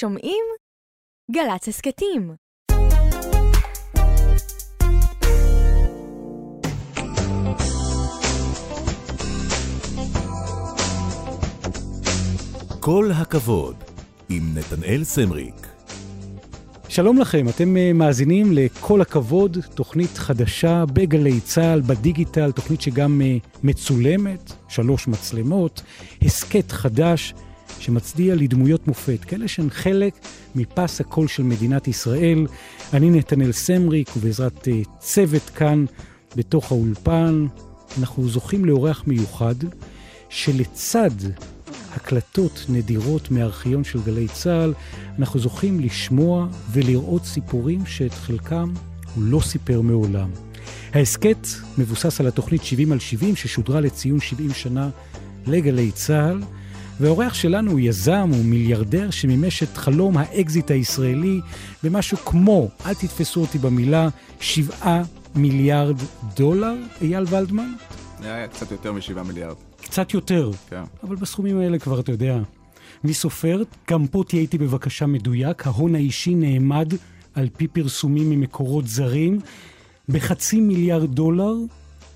שומעים? גל"צ הסכתים. כל הכבוד, עם נתנאל סמריק. שלום לכם, אתם אה, מאזינים לכל הכבוד, תוכנית חדשה בגלי צה"ל, בדיגיטל, תוכנית שגם אה, מצולמת, שלוש מצלמות, הסכת חדש שמצדיע לדמויות מופת, כאלה שהן חלק מפס הקול של מדינת ישראל. אני נתנאל סמריק, ובעזרת אה, צוות כאן בתוך האולפן, אנחנו זוכים לאורח מיוחד, שלצד הקלטות נדירות מארכיון של גלי צה"ל, אנחנו זוכים לשמוע ולראות סיפורים שאת חלקם הוא לא סיפר מעולם. ההסכת מבוסס על התוכנית 70 על 70 ששודרה לציון 70 שנה לגלי צה"ל, והאורח שלנו הוא יזם, הוא מיליארדר שמימש את חלום האקזיט הישראלי במשהו כמו, אל תתפסו אותי במילה, 7 מיליארד דולר, אייל ולדמן? זה היה קצת יותר מ-7 מיליארד. קצת יותר. כן. אבל בסכומים האלה כבר, אתה יודע, מי סופר? גם פה תהיה איתי בבקשה מדויק. ההון האישי נאמד, על פי פרסומים ממקורות זרים, בחצי מיליארד דולר,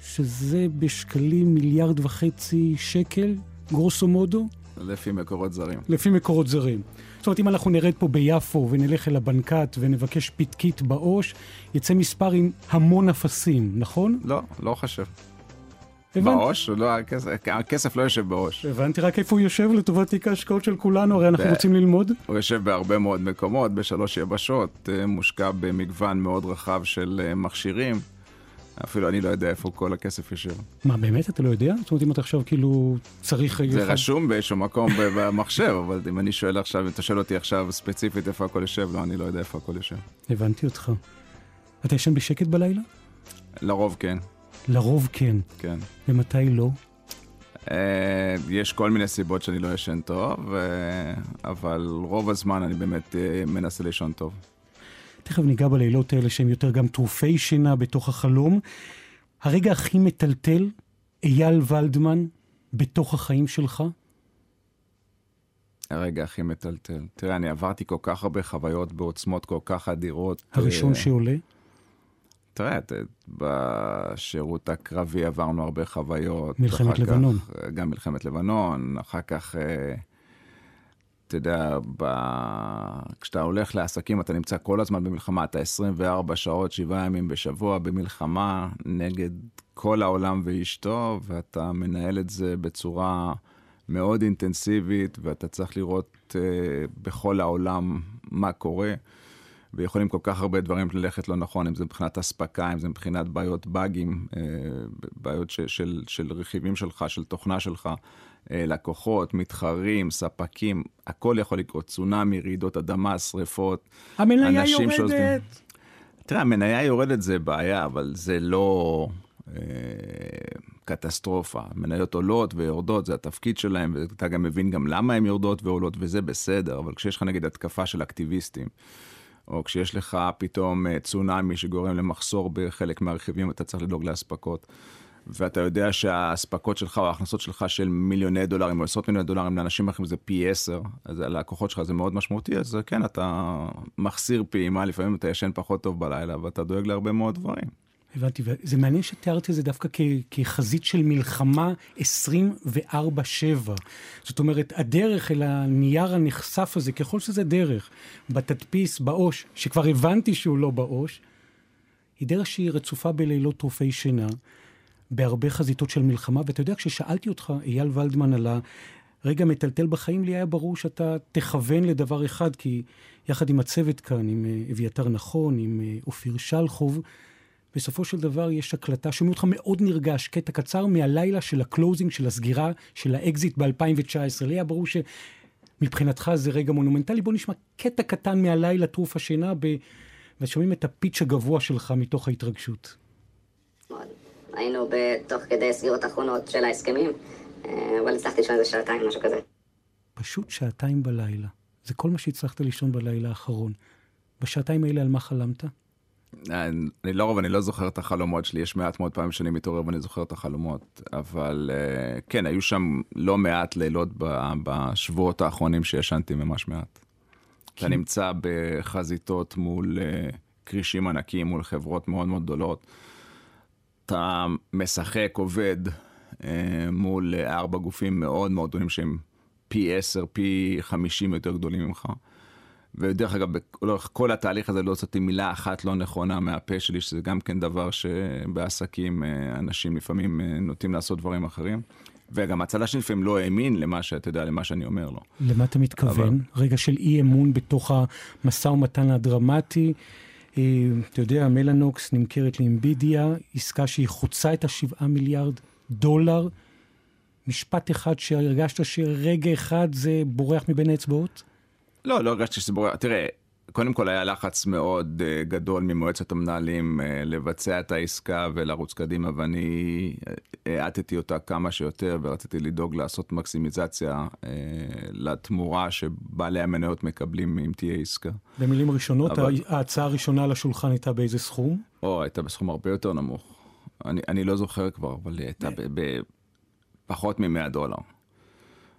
שזה בשקלים מיליארד וחצי שקל, גרוסו מודו. לפי מקורות זרים. לפי מקורות זרים. זאת אומרת, אם אנחנו נרד פה ביפו ונלך אל הבנקט ונבקש פתקית בעו"ש, יצא מספר עם המון אפסים, נכון? לא, לא חושב. הבנתי. בעו"ש? לא, הכסף, הכסף לא יושב בעו"ש. הבנתי רק איפה הוא יושב לטובת תיק ההשקעות של כולנו, הרי אנחנו ב- רוצים ללמוד. הוא יושב בהרבה מאוד מקומות, בשלוש יבשות, אה, מושקע במגוון מאוד רחב של אה, מכשירים. אפילו אני לא יודע איפה כל הכסף יושב. מה, באמת אתה לא יודע? זאת אומרת, אם אתה עכשיו כאילו צריך... זה אחד- רשום באיזשהו מקום במחשב, אבל אם אני שואל עכשיו, אם אתה שואל אותי עכשיו ספציפית איפה הכל יושב, לא, אני לא יודע איפה הכל יושב. הבנתי אותך. אתה ישן בשקט בלילה? לרוב כן, לרוב כן. כן. ומתי לא? אה, יש כל מיני סיבות שאני לא ישן טוב, אה, אבל רוב הזמן אני באמת אה, מנסה לישון טוב. תכף ניגע בלילות האלה שהם יותר גם טרופי שינה בתוך החלום. הרגע הכי מטלטל, אייל ולדמן, בתוך החיים שלך? הרגע הכי מטלטל. תראה, אני עברתי כל כך הרבה חוויות בעוצמות כל כך אדירות. הראשון אה, שעולה? תראה, את- בשירות הקרבי עברנו הרבה חוויות. מלחמת אחר כך, לבנון. אה, גם מלחמת לבנון, אחר כך, אה, אתה יודע, ב... כשאתה הולך לעסקים, אתה נמצא כל הזמן במלחמה, אתה 24 שעות, 7 ימים בשבוע במלחמה נגד כל העולם ואשתו, ואתה מנהל את זה בצורה מאוד אינטנסיבית, ואתה צריך לראות אה, בכל העולם מה קורה. ויכולים כל כך הרבה דברים ללכת לא נכון, אם זה מבחינת אספקה, אם זה מבחינת בעיות באגים, אה, בעיות ש, של, של רכיבים שלך, של תוכנה שלך, לקוחות, מתחרים, ספקים, הכל יכול לקרות, צונאמי, רעידות אדמה, שריפות. המניה אנשים שעוזבים. יורדת! תראה, המניה יורדת זה בעיה, אבל זה לא אה, קטסטרופה. מניות עולות ויורדות, זה התפקיד שלהם, ואתה גם מבין גם למה הן יורדות ועולות, וזה בסדר, אבל כשיש לך נגיד התקפה של אקטיביסטים, או כשיש לך פתאום אה, צונאמי שגורם למחסור בחלק מהרכיבים, אתה צריך לדאוג לאספקות. ואתה יודע שהאספקות שלך או ההכנסות שלך של מיליוני דולרים או עשרות מיליוני דולרים לאנשים אחרים זה פי עשר, אז הלקוחות שלך זה מאוד משמעותי, אז כן, אתה מחסיר פעימה, לפעמים אתה ישן פחות טוב בלילה, ואתה דואג להרבה מאוד דברים. הבנתי, וזה מעניין שתיארתי את זה דווקא כ- כחזית של מלחמה 24-7. זאת אומרת, הדרך אל הנייר הנחשף הזה, ככל שזה דרך, בתדפיס, בעו"ש, שכבר הבנתי שהוא לא בעו"ש, היא דרך שהיא רצופה בלילות טרופי שינה, בהרבה חזיתות של מלחמה, ואתה יודע, כששאלתי אותך, אייל ולדמן, על הרגע מטלטל בחיים, לי היה ברור שאתה תכוון לדבר אחד, כי יחד עם הצוות כאן, עם אה, אביתר נכון, עם אה, אופיר שלחוב, בסופו של דבר יש הקלטה, שומעים אותך מאוד נרגש, קטע קצר מהלילה של ה closing, של הסגירה, של האקזיט ב-2019. לי היה ברור שמבחינתך זה רגע מונומנטלי. בוא נשמע קטע קטן מהלילה, טרוף השינה, ב... ושומעים את הפיץ' הגבוה שלך מתוך ההתרגשות. היינו בתוך כדי סגירות אחרונות של ההסכמים, אה, אבל הצלחתי לישון איזה שעתיים, משהו כזה. פשוט שעתיים בלילה. זה כל מה שהצלחת לישון בלילה האחרון. בשעתיים האלה על מה חלמת? אני לרוב, אני לא זוכר את החלומות שלי, יש מעט מאוד פעמים שאני מתעורר ואני זוכר את החלומות, אבל אה, כן, היו שם לא מעט לילות ב- בשבועות האחרונים שישנתי ממש מעט. אתה נמצא בחזיתות מול uh, כרישים ענקיים, מול חברות מאוד מאוד גדולות. אתה משחק, עובד uh, מול uh, ארבע גופים מאוד מאוד גדולים שהם פי עשר, פי חמישים יותר גדולים ממך. ודרך אגב, לאורך כל התהליך הזה לא הוצאתי מילה אחת לא נכונה מהפה שלי, שזה גם כן דבר שבעסקים אנשים לפעמים נוטים לעשות דברים אחרים. וגם הצד השני לפעמים לא האמין למה שאתה יודע, למה שאני אומר לו. למה אתה מתכוון? אבל... רגע של אי אמון בתוך המשא ומתן הדרמטי. אה, אתה יודע, מלאנוקס נמכרת לאמבידיה, עסקה שהיא חוצה את השבעה מיליארד דולר. משפט אחד שהרגשת שרגע אחד זה בורח מבין האצבעות? לא, לא הרגשתי שזה בורח. תראה, קודם כל היה לחץ מאוד uh, גדול ממועצת המנהלים uh, לבצע את העסקה ולרוץ קדימה, ואני אה, האטתי אותה כמה שיותר ורציתי לדאוג לעשות מקסימיזציה לתמורה שבעלי המניות מקבלים אם תהיה עסקה. במילים ראשונות, אבל... ההצעה הראשונה על השולחן הייתה באיזה סכום? או, הייתה בסכום הרבה יותר נמוך. אני, אני לא זוכר כבר, אבל היא הייתה בפחות מ-100 דולר.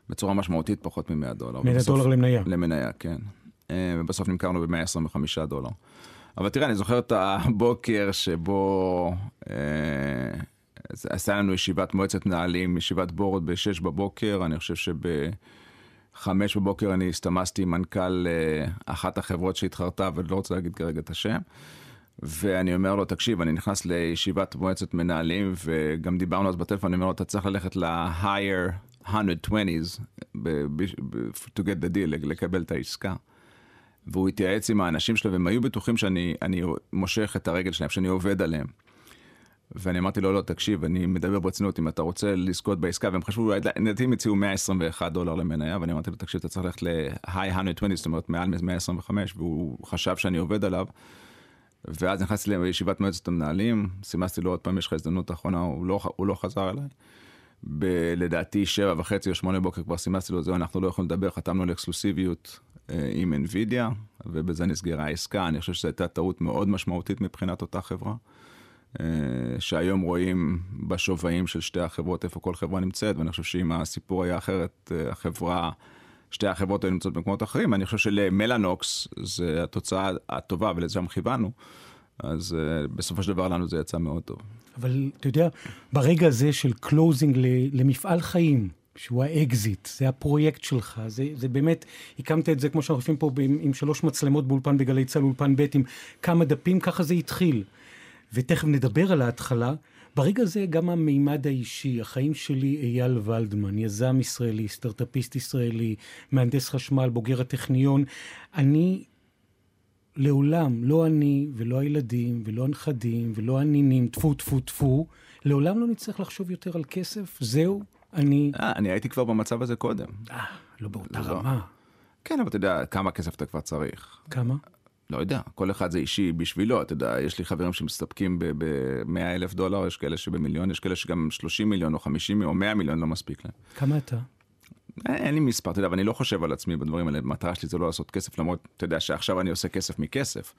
בצורה משמעותית פחות מ-100 דולר. 100 דולר למניה. למניה, כן. אה, ובסוף נמכרנו ב-125 דולר. אבל תראה, אני זוכר את הבוקר שבו אה, עשה לנו ישיבת מועצת מנהלים, ישיבת בורד ב-6 בבוקר, אני חושב שב-5 בבוקר אני הסתמסתי עם מנכ"ל אה, אחת החברות שהתחרתה, ולא רוצה להגיד כרגע את השם. ואני אומר לו, תקשיב, אני נכנס לישיבת מועצת מנהלים, וגם דיברנו אז בטלפון, אני אומר לו, אתה צריך ללכת ל-higher 120's to get the deal, לקבל את העסקה. והוא התייעץ עם האנשים שלו, והם היו בטוחים שאני מושך את הרגל שלהם, שאני עובד עליהם. ואני אמרתי לו, לא, תקשיב, אני מדבר ברצינות, אם אתה רוצה לזכות בעסקה, והם חשבו, לדעתי הם הציעו 121 דולר למניה, ואני אמרתי לו, תקשיב, אתה צריך ללכת ל-high 120, זאת אומרת, מעל 125, והוא חשב שאני עובד עליו. ואז נכנסתי לישיבת מועצת המנהלים, סימסתי לו עוד פעם, יש לך הזדמנות אחרונה, הוא לא, הוא לא חזר אליי. ב- לדעתי שבע וחצי או שמונה בוקר כבר סימסתי לו, זהו, אנחנו לא יכולים לדבר, חתמנו על אקסקלוסיביות עם NVIDIA, ובזה נסגרה העסקה. אני חושב שזו הייתה טעות מאוד משמעותית מבחינת אותה חברה, אה, שהיום רואים בשווים של שתי החברות איפה כל חברה נמצאת, ואני חושב שאם הסיפור היה אחרת, אה, החברה, שתי החברות היו נמצאות במקומות אחרים, אני חושב שלמלאנוקס זה התוצאה הטובה ולשם כיוונו. אז אה, בסופו של דבר לנו זה יצא מאוד טוב. אבל אתה יודע, ברגע הזה של closing למפעל חיים, שהוא האקזיט, זה הפרויקט שלך, זה, זה באמת, הקמת את זה כמו שאנחנו עושים פה עם, עם שלוש מצלמות באולפן בגלי צה"ל, אולפן ב' עם כמה דפים, ככה זה התחיל. ותכף נדבר על ההתחלה. ברגע הזה גם המימד האישי, החיים שלי אייל ולדמן, יזם ישראלי, סטארטאפיסט ישראלי, מהנדס חשמל, בוגר הטכניון. אני לעולם, לא אני ולא הילדים ולא הנכדים ולא הנינים, טפו טפו טפו, לעולם לא נצטרך לחשוב יותר על כסף, זהו, אני... אה, אני הייתי כבר במצב הזה קודם. אה, לא באותה לא. רמה. כן, אבל אתה יודע, כמה כסף אתה כבר צריך. כמה? לא יודע, כל אחד זה אישי בשבילו, אתה יודע, יש לי חברים שמסתפקים ב-100 אלף דולר, יש כאלה שבמיליון, יש כאלה שגם 30 מיליון או 50 מיליון או 100 מיליון לא מספיק להם. כמה אתה? אין לי מספר, אתה יודע, ואני לא חושב על עצמי בדברים האלה, המטרה שלי זה לא לעשות כסף, למרות, אתה יודע, שעכשיו אני עושה כסף מכסף.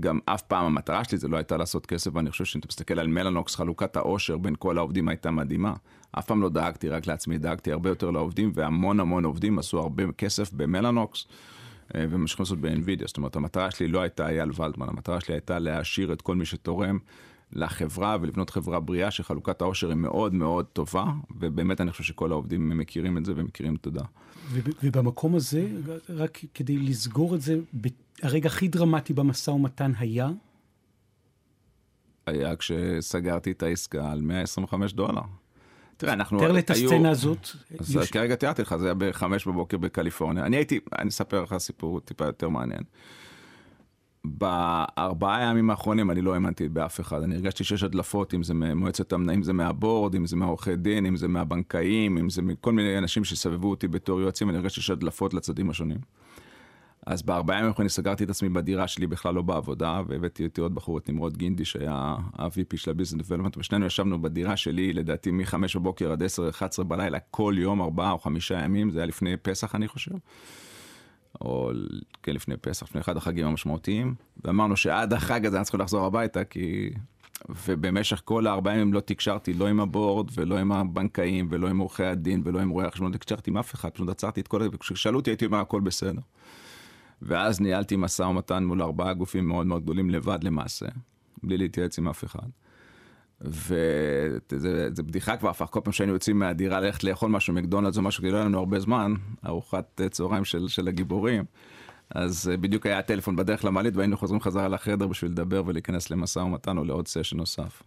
גם אף פעם המטרה שלי זה לא הייתה לעשות כסף, ואני חושב שאם אתה מסתכל על מלאנוקס, חלוקת העושר בין כל העובדים הייתה מדהימה. אף פעם לא דאגתי רק לעצמי, דאגתי הרבה יותר לעובדים, והמון המון עובדים עשו הרבה כסף במלאנוקס. אה, וממשיכים לעשות ב-NVIDIA, זאת אומרת המטרה שלי לא הייתה אייל ולדמן, המטרה שלי הייתה להעשיר את כל מי שתורם לחברה ולבנות חברה בריאה שחלוקת העושר היא מאוד מאוד טובה, ובאמת אני חושב שכל העובדים מכירים את זה ומכירים תודה. ובמקום הזה, רק כדי לסגור את זה, הרגע הכי דרמטי במשא ומתן היה? היה כשסגרתי את העסקה על 125 דולר. תראה, אנחנו... תאר לי את הסצנה הזאת. אז כרגע תיארתי לך, זה היה בחמש בבוקר בקליפורניה. אני הייתי, אני אספר לך סיפור טיפה יותר מעניין. בארבעה הימים האחרונים אני לא האמנתי באף אחד, אני הרגשתי שיש הדלפות, אם זה ממועצת המנהים, אם זה מהבורד, אם זה מהעורכי דין, אם זה מהבנקאים, אם זה מכל מיני אנשים שסבבו אותי בתור יועצים, אני הרגשתי שיש הדלפות לצדדים השונים. אז בארבעה ימים האחרונים סגרתי את עצמי בדירה שלי, בכלל לא בעבודה, והבאתי אותי עוד בחור, את נמרוד גינדי, שהיה ה-VP של הביזנס דבלומנט, ושנינו ישבנו בדירה שלי, לדעתי מ-5 בבוקר עד 10-11 בלילה, כל יום, ארבעה או חמישה ימים, זה היה לפני פסח אני חושב. או כן, לפני פסח, לפני אחד החגים המשמעותיים, ואמרנו שעד החג הזה אנחנו צריכים לחזור הביתה, כי... ובמשך כל הארבעה ימים לא תקשרתי לא עם הבורד ולא עם הבנקאים ולא עם עורכי הדין ולא עם רואי החשבון, לא תקשרתי עם אף אחד, פשוט עצרתי את כל זה, וכששאלו אותי הייתי אומר הכל בסדר. ואז ניהלתי משא ומתן מול ארבעה גופים מאוד מאוד גדולים לבד למעשה, בלי להתייעץ עם אף אחד. וזה בדיחה כבר הפך, כל פעם שהיינו יוצאים מהדירה ללכת לאכול משהו, מקדונלדס או משהו, כי לא היה לנו הרבה זמן, ארוחת צהריים של, של הגיבורים. אז אה, בדיוק היה הטלפון בדרך למעלית והיינו חוזרים חזרה לחדר בשביל לדבר ולהיכנס למשא ומתן או לעוד סשן נוסף.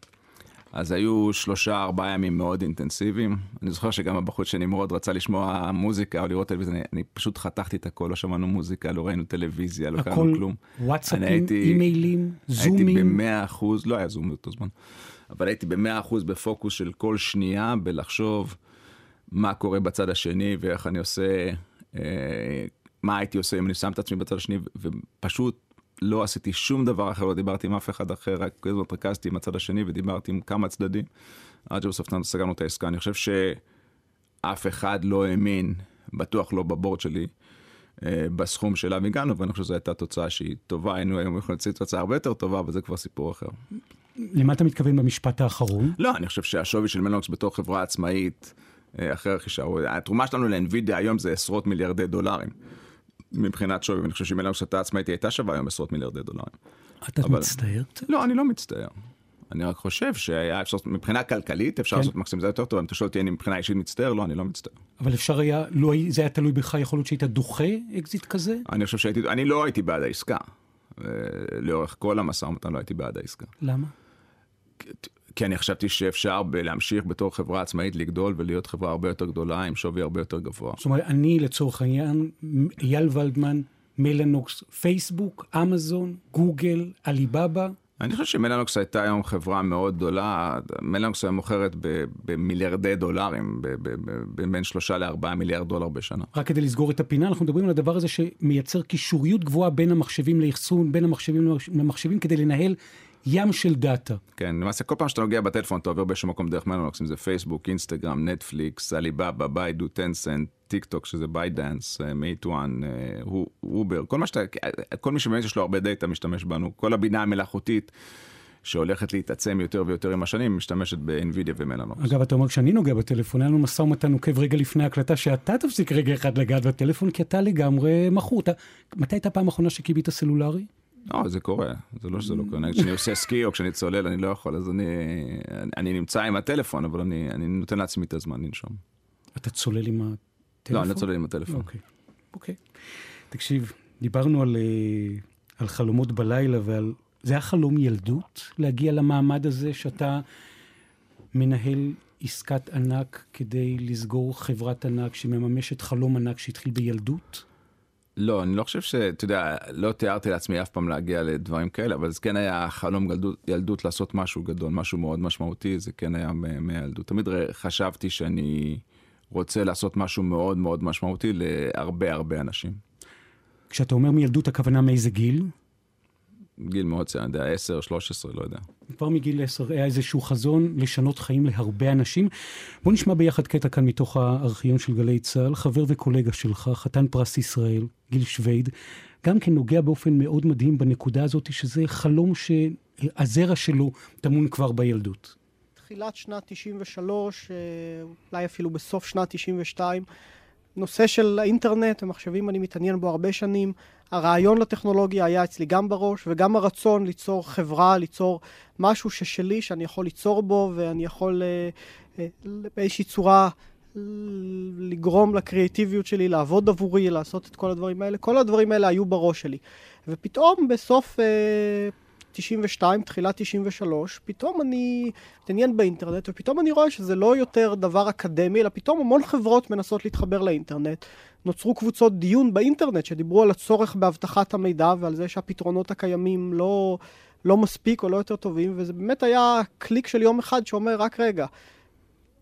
אז היו שלושה, ארבעה ימים מאוד אינטנסיביים. אני זוכר שגם הבחוץ שנמרוד רצה לשמוע מוזיקה או לראות טלוויזיה, אני, אני פשוט חתכתי את הכל, לא שמענו מוזיקה, לא ראינו טלוויזיה, לא קראנו כלום. הכל וואטסאפים, אימיילים, זומים? הייתי במאה אחוז, לא היה זום באותו זמן, אבל הייתי במאה אחוז בפוקוס של כל שנייה בלחשוב מה קורה בצד השני ואיך אני עושה, אה, מה הייתי עושה אם אני שם את עצמי בצד השני, ופשוט לא עשיתי שום דבר אחר, לא דיברתי עם אף אחד אחר, רק כל הזמן התרכזתי עם הצד השני ודיברתי עם כמה צדדים, עד שבסוף סגרנו את העסקה. אני חושב שאף אחד לא האמין, בטוח לא בבורד שלי, אה, בסכום שאליו הגענו, ואני חושב שזו הייתה תוצאה שהיא טובה, היינו היום יכולים לצאת תוצאה הרבה יותר טובה, אבל זה כבר סיפור אחר. למה אתה מתכוון במשפט האחרון? לא, אני חושב שהשווי של מלנוקס בתור חברה עצמאית, אה, אחרי רכישה, התרומה שלנו ל NVIDIA היום זה עשרות מיליארדי דולרים. מבחינת שווי, ואני חושב שאם אלא הייתה עצמאית, היא הייתה שווה היום עשרות מיליארדי דולרים. אתה אבל... מצטער? לא, אני לא מצטער. אני רק חושב שהיה אפשר, מבחינה כלכלית אפשר כן. לעשות מקסימיזציה יותר טובה, אם אתה שואל אותי אני מבחינה אישית מצטער, לא, אני לא מצטער. אבל אפשר היה, לא, זה היה תלוי בך, יכול להיות שהיית דוחה אקזיט כזה? אני חושב שהייתי, אני לא הייתי בעד העסקה. אה, לאורך כל המשא ומתן לא הייתי בעד העסקה. למה? כי אני חשבתי שאפשר להמשיך בתור חברה עצמאית לגדול ולהיות חברה הרבה יותר גדולה עם שווי הרבה יותר גבוה. זאת אומרת, אני לצורך העניין, אייל ולדמן, מלאנוקס, פייסבוק, אמזון, גוגל, עליבאבא. אני חושב שמלאנוקס הייתה היום חברה מאוד גדולה, מלאנוקס היה מוכרת במיליארדי דולרים, בין שלושה לארבעה מיליארד דולר בשנה. רק כדי לסגור את הפינה, אנחנו מדברים על הדבר הזה שמייצר קישוריות גבוהה בין המחשבים לאחסון, בין המחשבים למחשבים, כדי לנהל ים של דאטה. כן, למעשה כל פעם שאתה נוגע בטלפון אתה עובר באיזשהו מקום דרך מלאנוקס, אם זה פייסבוק, אינסטגרם, נטפליקס, עליבאבא, ביידו, טנסנט, טיק טוק שזה בייטדאנס, מייטואן, אובר, כל מה שאתה, כל מי שבאמת יש לו הרבה דאטה משתמש בנו, כל הבינה המלאכותית. שהולכת להתעצם יותר ויותר עם השנים, משתמשת ב-NVIDIA ומלאנוקס. אגב, אתה אומר, כשאני נוגע בטלפון, היה לנו משא ומתן נוקב רגע לפני ההקלטה, שאתה תפסיק רגע אחד לגעת בטלפון, כי אתה לגמרי מכור. מתי הייתה הפעם האחרונה שכיבית סלולרי? לא, זה קורה, זה לא שזה לא קורה. כשאני עושה סקי או כשאני צולל, אני לא יכול, אז אני, אני נמצא עם הטלפון, אבל אני, אני נותן לעצמי את הזמן לנשום. אתה צולל עם הטלפון? לא, אני לא צולל עם הטלפון. אוקיי, אוקיי. תקשיב, דיברנו על, אה, על חלומות בלילה ועל... זה היה חלום ילדות, להגיע למעמד הזה שאתה מנהל עסקת ענק כדי לסגור חברת ענק שמממשת חלום ענק שהתחיל בילדות? לא, אני לא חושב ש... אתה יודע, לא תיארתי לעצמי אף פעם להגיע לדברים כאלה, אבל זה כן היה חלום ילדות, ילדות לעשות משהו גדול, משהו מאוד משמעותי, זה כן היה מילדות. תמיד חשבתי שאני רוצה לעשות משהו מאוד מאוד משמעותי להרבה הרבה אנשים. כשאתה אומר מילדות, הכוונה מאיזה גיל? גיל מאוד צעיר, אני יודע, 10, 13, לא יודע. כבר מגיל 10 היה איזשהו חזון לשנות חיים להרבה אנשים. בוא נשמע ביחד קטע כאן מתוך הארכיון של גלי צה"ל, חבר וקולגה שלך, חתן פרס ישראל, גיל שווייד, גם כן נוגע באופן מאוד מדהים בנקודה הזאת, שזה חלום שהזרע שלו טמון כבר בילדות. תחילת שנת 93, אה, אולי אפילו בסוף שנת 92, נושא של האינטרנט ומחשבים אני מתעניין בו הרבה שנים. הרעיון לטכנולוגיה היה אצלי גם בראש, וגם הרצון ליצור חברה, ליצור משהו ששלי, שאני יכול ליצור בו, ואני יכול אה, אה, באיזושהי צורה לגרום לקריאטיביות שלי לעבוד עבורי, לעשות את כל הדברים האלה. כל הדברים האלה היו בראש שלי. ופתאום בסוף... אה, 92, תחילת 93, פתאום אני מתעניין באינטרנט, ופתאום אני רואה שזה לא יותר דבר אקדמי, אלא פתאום המון חברות מנסות להתחבר לאינטרנט. נוצרו קבוצות דיון באינטרנט שדיברו על הצורך באבטחת המידע ועל זה שהפתרונות הקיימים לא, לא מספיק או לא יותר טובים, וזה באמת היה קליק של יום אחד שאומר, רק רגע,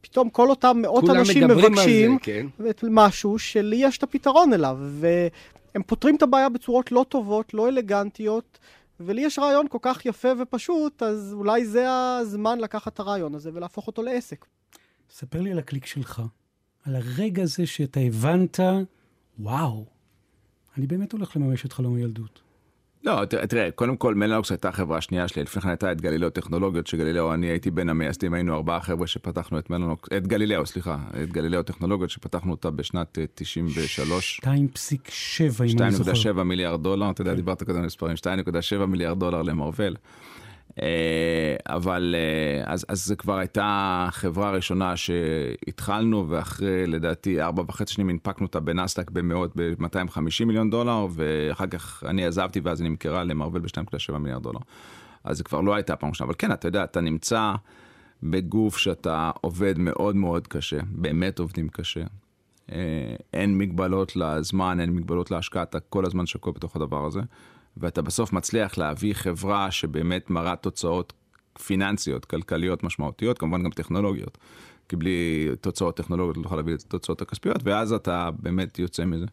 פתאום כל אותם מאות אנשים מבקשים זה, כן. משהו שלי יש את הפתרון אליו, והם פותרים את הבעיה בצורות לא טובות, לא אלגנטיות. ולי יש רעיון כל כך יפה ופשוט, אז אולי זה הזמן לקחת את הרעיון הזה ולהפוך אותו לעסק. ספר לי על הקליק שלך, על הרגע הזה שאתה הבנת, וואו, אני באמת הולך לממש את חלום הילדות. לא, תראה, קודם כל מלנוקס הייתה החברה השנייה שלי, לפני כן הייתה את גלילאו טכנולוגיות, שגלילאו, אני הייתי בין המייסדים, היינו ארבעה חבר'ה שפתחנו את מלנוקס, את גלילאו, סליחה, את גלילאו טכנולוגיות, שפתחנו אותה בשנת 93. 2.7, אם אני זוכר. 2.7 מיליארד דולר, אתה יודע, דיברת קודם על מספרים, 2.7 מיליארד דולר למרוול. אה, אבל אה, אז, אז זה כבר הייתה חברה ראשונה שהתחלנו, ואחרי לדעתי ארבע וחצי שנים הנפקנו אותה בנסדק במאות, ב-250 מיליון דולר, ואחר כך אני עזבתי ואז היא נמכרה למרוויל ב-2.7 מיליארד דולר. אז זה כבר לא הייתה פעם ראשונה, אבל כן, אתה יודע, אתה נמצא בגוף שאתה עובד מאוד מאוד קשה, באמת עובדים קשה. אה, אין מגבלות לזמן, אין מגבלות להשקעה, אתה כל הזמן שקוע בתוך הדבר הזה. ואתה בסוף מצליח להביא חברה שבאמת מראה תוצאות פיננסיות, כלכליות משמעותיות, כמובן גם טכנולוגיות. כי בלי תוצאות טכנולוגיות לא תוכל להביא את התוצאות הכספיות, ואז אתה באמת יוצא מזה.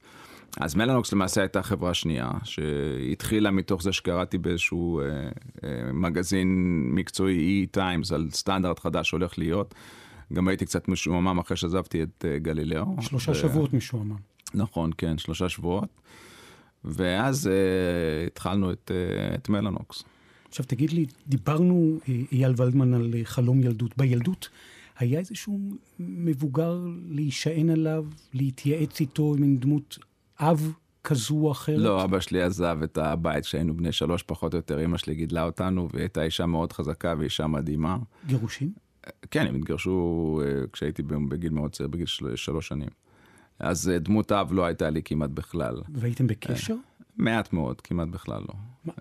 אז מלאנוקס למעשה הייתה חברה שנייה, שהתחילה מתוך זה שקראתי באיזשהו אה, אה, מגזין מקצועי, E-Times, על סטנדרט חדש שהולך להיות. גם הייתי קצת משועמם אחרי שעזבתי את אה, גלילאו. שלושה ו... שבועות משועמם. נכון, כן, שלושה שבועות. ואז uh, התחלנו את, uh, את מלאנוקס. עכשיו תגיד לי, דיברנו, אה, אייל ולדמן, על חלום ילדות. בילדות היה איזשהו מבוגר להישען עליו, להתייעץ איתו עם דמות אב כזו או אחרת? לא, אבא שלי עזב את הבית כשהיינו בני שלוש פחות או יותר, אמא שלי גידלה אותנו, והיא הייתה אישה מאוד חזקה ואישה מדהימה. גירושים? כן, הם התגרשו כשהייתי בגיל מאוד צעיר, בגיל שלוש שנים. אז אה, דמות אב לא הייתה לי כמעט בכלל. והייתם בקשר? מעט מאוד, כמעט בכלל לא. מה?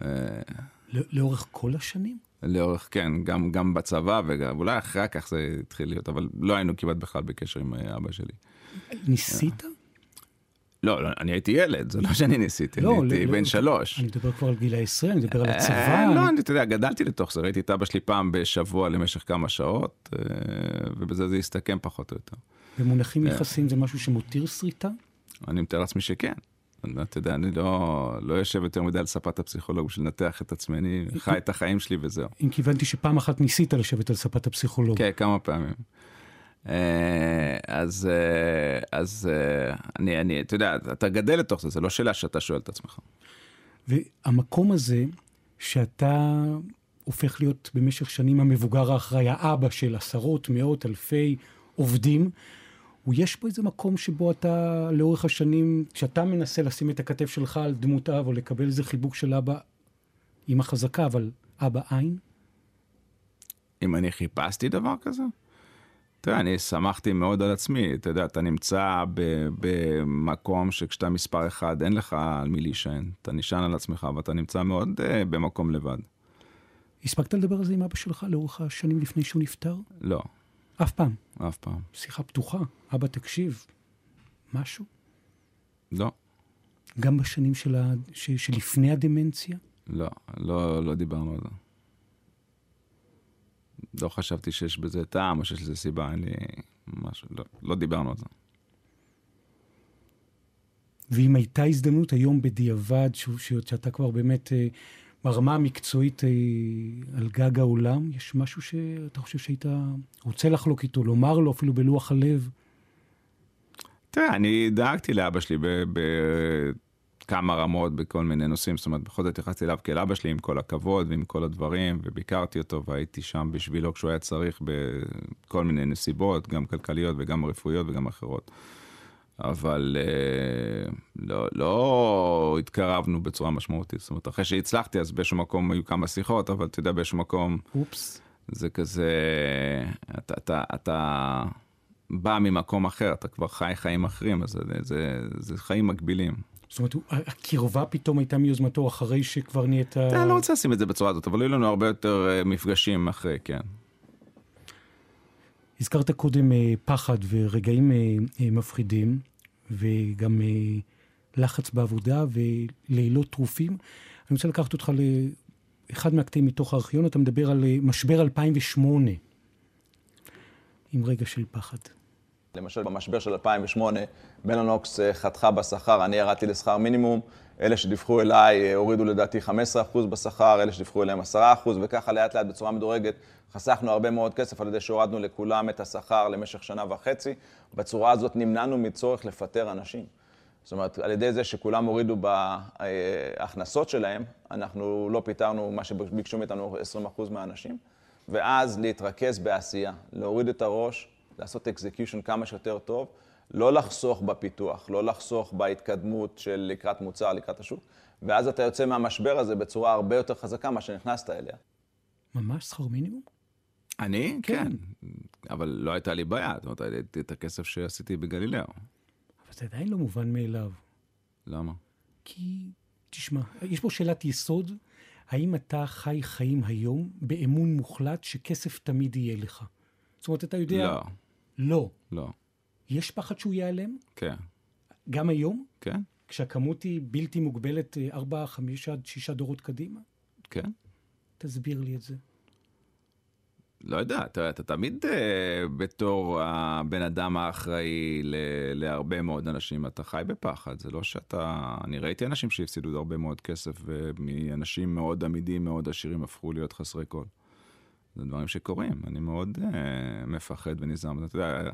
לא, לאורך כל השנים? לאורך, כן, גם, גם בצבא, ואולי אחר כך זה התחיל להיות, אבל לא היינו כמעט בכלל בקשר עם אה, אבא שלי. ניסית? לא, לא, אני הייתי ילד, זה לא שאני ניסיתי, לא, אני הייתי לא, בן לא, שלוש. אני מדבר כבר על גיל העשרה, אני מדבר על הצבא. לא, אני, אתה יודע, גדלתי לתוך זה, ראיתי את אבא שלי פעם בשבוע למשך כמה שעות, ובזה זה הסתכם פחות או יותר. במונחים יחסים זה משהו שמותיר שריטה? אני מתאר לעצמי שכן. אתה יודע, אני לא, לא יושב יותר מדי על ספת הפסיכולוג בשביל לנתח את עצמי, אני חי את החיים שלי וזהו. אם כיוונתי שפעם אחת ניסית לשבת על ספת הפסיכולוג. כן, כמה פעמים. אה, אז, אה, אז אה, אני, אני, אתה יודע, אתה גדל לתוך זה, זה לא שאלה שאתה שואל את עצמך. והמקום הזה, שאתה הופך להיות במשך שנים המבוגר האחראי, האבא של עשרות, מאות, אלפי עובדים, יש פה איזה מקום שבו אתה לאורך השנים, כשאתה מנסה לשים את הכתף שלך על דמות אב או לקבל איזה חיבוק של אבא, אמא חזקה, אבל אבא עין? אם אני חיפשתי דבר כזה? תראה, אני שמחתי מאוד על עצמי, אתה יודע, אתה נמצא במקום שכשאתה מספר אחד, אין לך על מי להישען. אתה נשען על עצמך ואתה נמצא מאוד uh, במקום לבד. הספקת לדבר על זה עם אבא שלך לאורך השנים לפני שהוא נפטר? לא. אף פעם? אף פעם. שיחה פתוחה. אבא, תקשיב, משהו? לא. גם בשנים של ה... ש... שלפני הדמנציה? לא, לא, לא דיברנו על זה. לא חשבתי שיש בזה טעם או שיש לזה סיבה, אין לי משהו, לא, לא דיברנו על זה. ואם הייתה הזדמנות היום בדיעבד, שאתה כבר באמת אה, ברמה המקצועית אה, על גג העולם, יש משהו שאתה חושב שהיית רוצה לחלוק איתו, לומר לו אפילו בלוח הלב? תראה, אני דאגתי לאבא שלי בכמה רמות, בכל מיני נושאים, זאת אומרת, בכל זאת התייחסתי אליו כאל אבא שלי עם כל הכבוד ועם כל הדברים, וביקרתי אותו והייתי שם בשבילו כשהוא היה צריך בכל מיני נסיבות, גם כלכליות וגם רפואיות וגם אחרות. אבל אה, לא, לא התקרבנו בצורה משמעותית. זאת אומרת, אחרי שהצלחתי, אז באיזשהו מקום היו כמה שיחות, אבל אתה יודע, באיזשהו מקום... אופס. זה כזה, אתה, אתה, אתה בא ממקום אחר, אתה כבר חי חיים אחרים, אז זה, זה, זה חיים מקבילים. זאת אומרת, הקרבה פתאום הייתה מיוזמתו אחרי שכבר נהיית... אני לא רוצה לשים את זה בצורה הזאת, אבל היו לנו הרבה יותר אה, מפגשים אחרי, כן. הזכרת קודם אה, פחד ורגעים מפחידים. וגם אה, לחץ בעבודה ולילות טרופים. אני רוצה לקחת אותך לאחד מהקטעים מתוך הארכיון, אתה מדבר על אה, משבר 2008, עם רגע של פחד. למשל, במשבר של 2008, מלאנוקס אה, חתכה בשכר, אני ירדתי לשכר מינימום, אלה שדיווחו אליי הורידו לדעתי 15% בשכר, אלה שדיווחו אליהם 10%, וככה לאט לאט בצורה מדורגת חסכנו הרבה מאוד כסף על ידי שהורדנו לכולם את השכר למשך שנה וחצי. בצורה הזאת נמנענו מצורך לפטר אנשים. זאת אומרת, על ידי זה שכולם הורידו בהכנסות שלהם, אנחנו לא פיטרנו מה שביקשו מאיתנו 20% מהאנשים, ואז להתרכז בעשייה, להוריד את הראש, לעשות אקזקיושן כמה שיותר טוב, לא לחסוך בפיתוח, לא לחסוך בהתקדמות של לקראת מוצר, לקראת השוק, ואז אתה יוצא מהמשבר הזה בצורה הרבה יותר חזקה ממה שנכנסת אליה. ממש שכר מינימום? אני? כן. כן. אבל לא הייתה לי בעיה, זאת אומרת, הייתי את הכסף שעשיתי בגלילאו. אבל זה עדיין לא מובן מאליו. למה? כי, תשמע, יש פה שאלת יסוד, האם אתה חי חיים היום באמון מוחלט שכסף תמיד יהיה לך? זאת אומרת, אתה יודע... לא. לא. לא. יש פחד שהוא ייעלם? כן. גם היום? כן. כשהכמות היא בלתי מוגבלת 4, 5 עד 6 דורות קדימה? כן. תסביר לי את זה. לא יודע, אתה, אתה תמיד uh, בתור הבן אדם האחראי ל, להרבה מאוד אנשים, אתה חי בפחד, זה לא שאתה... אני ראיתי אנשים שהפסידו הרבה מאוד כסף, ומאנשים מאוד עמידים, מאוד עשירים, הפכו להיות חסרי כל. זה דברים שקורים, אני מאוד uh, מפחד ונזהר. אתה יודע,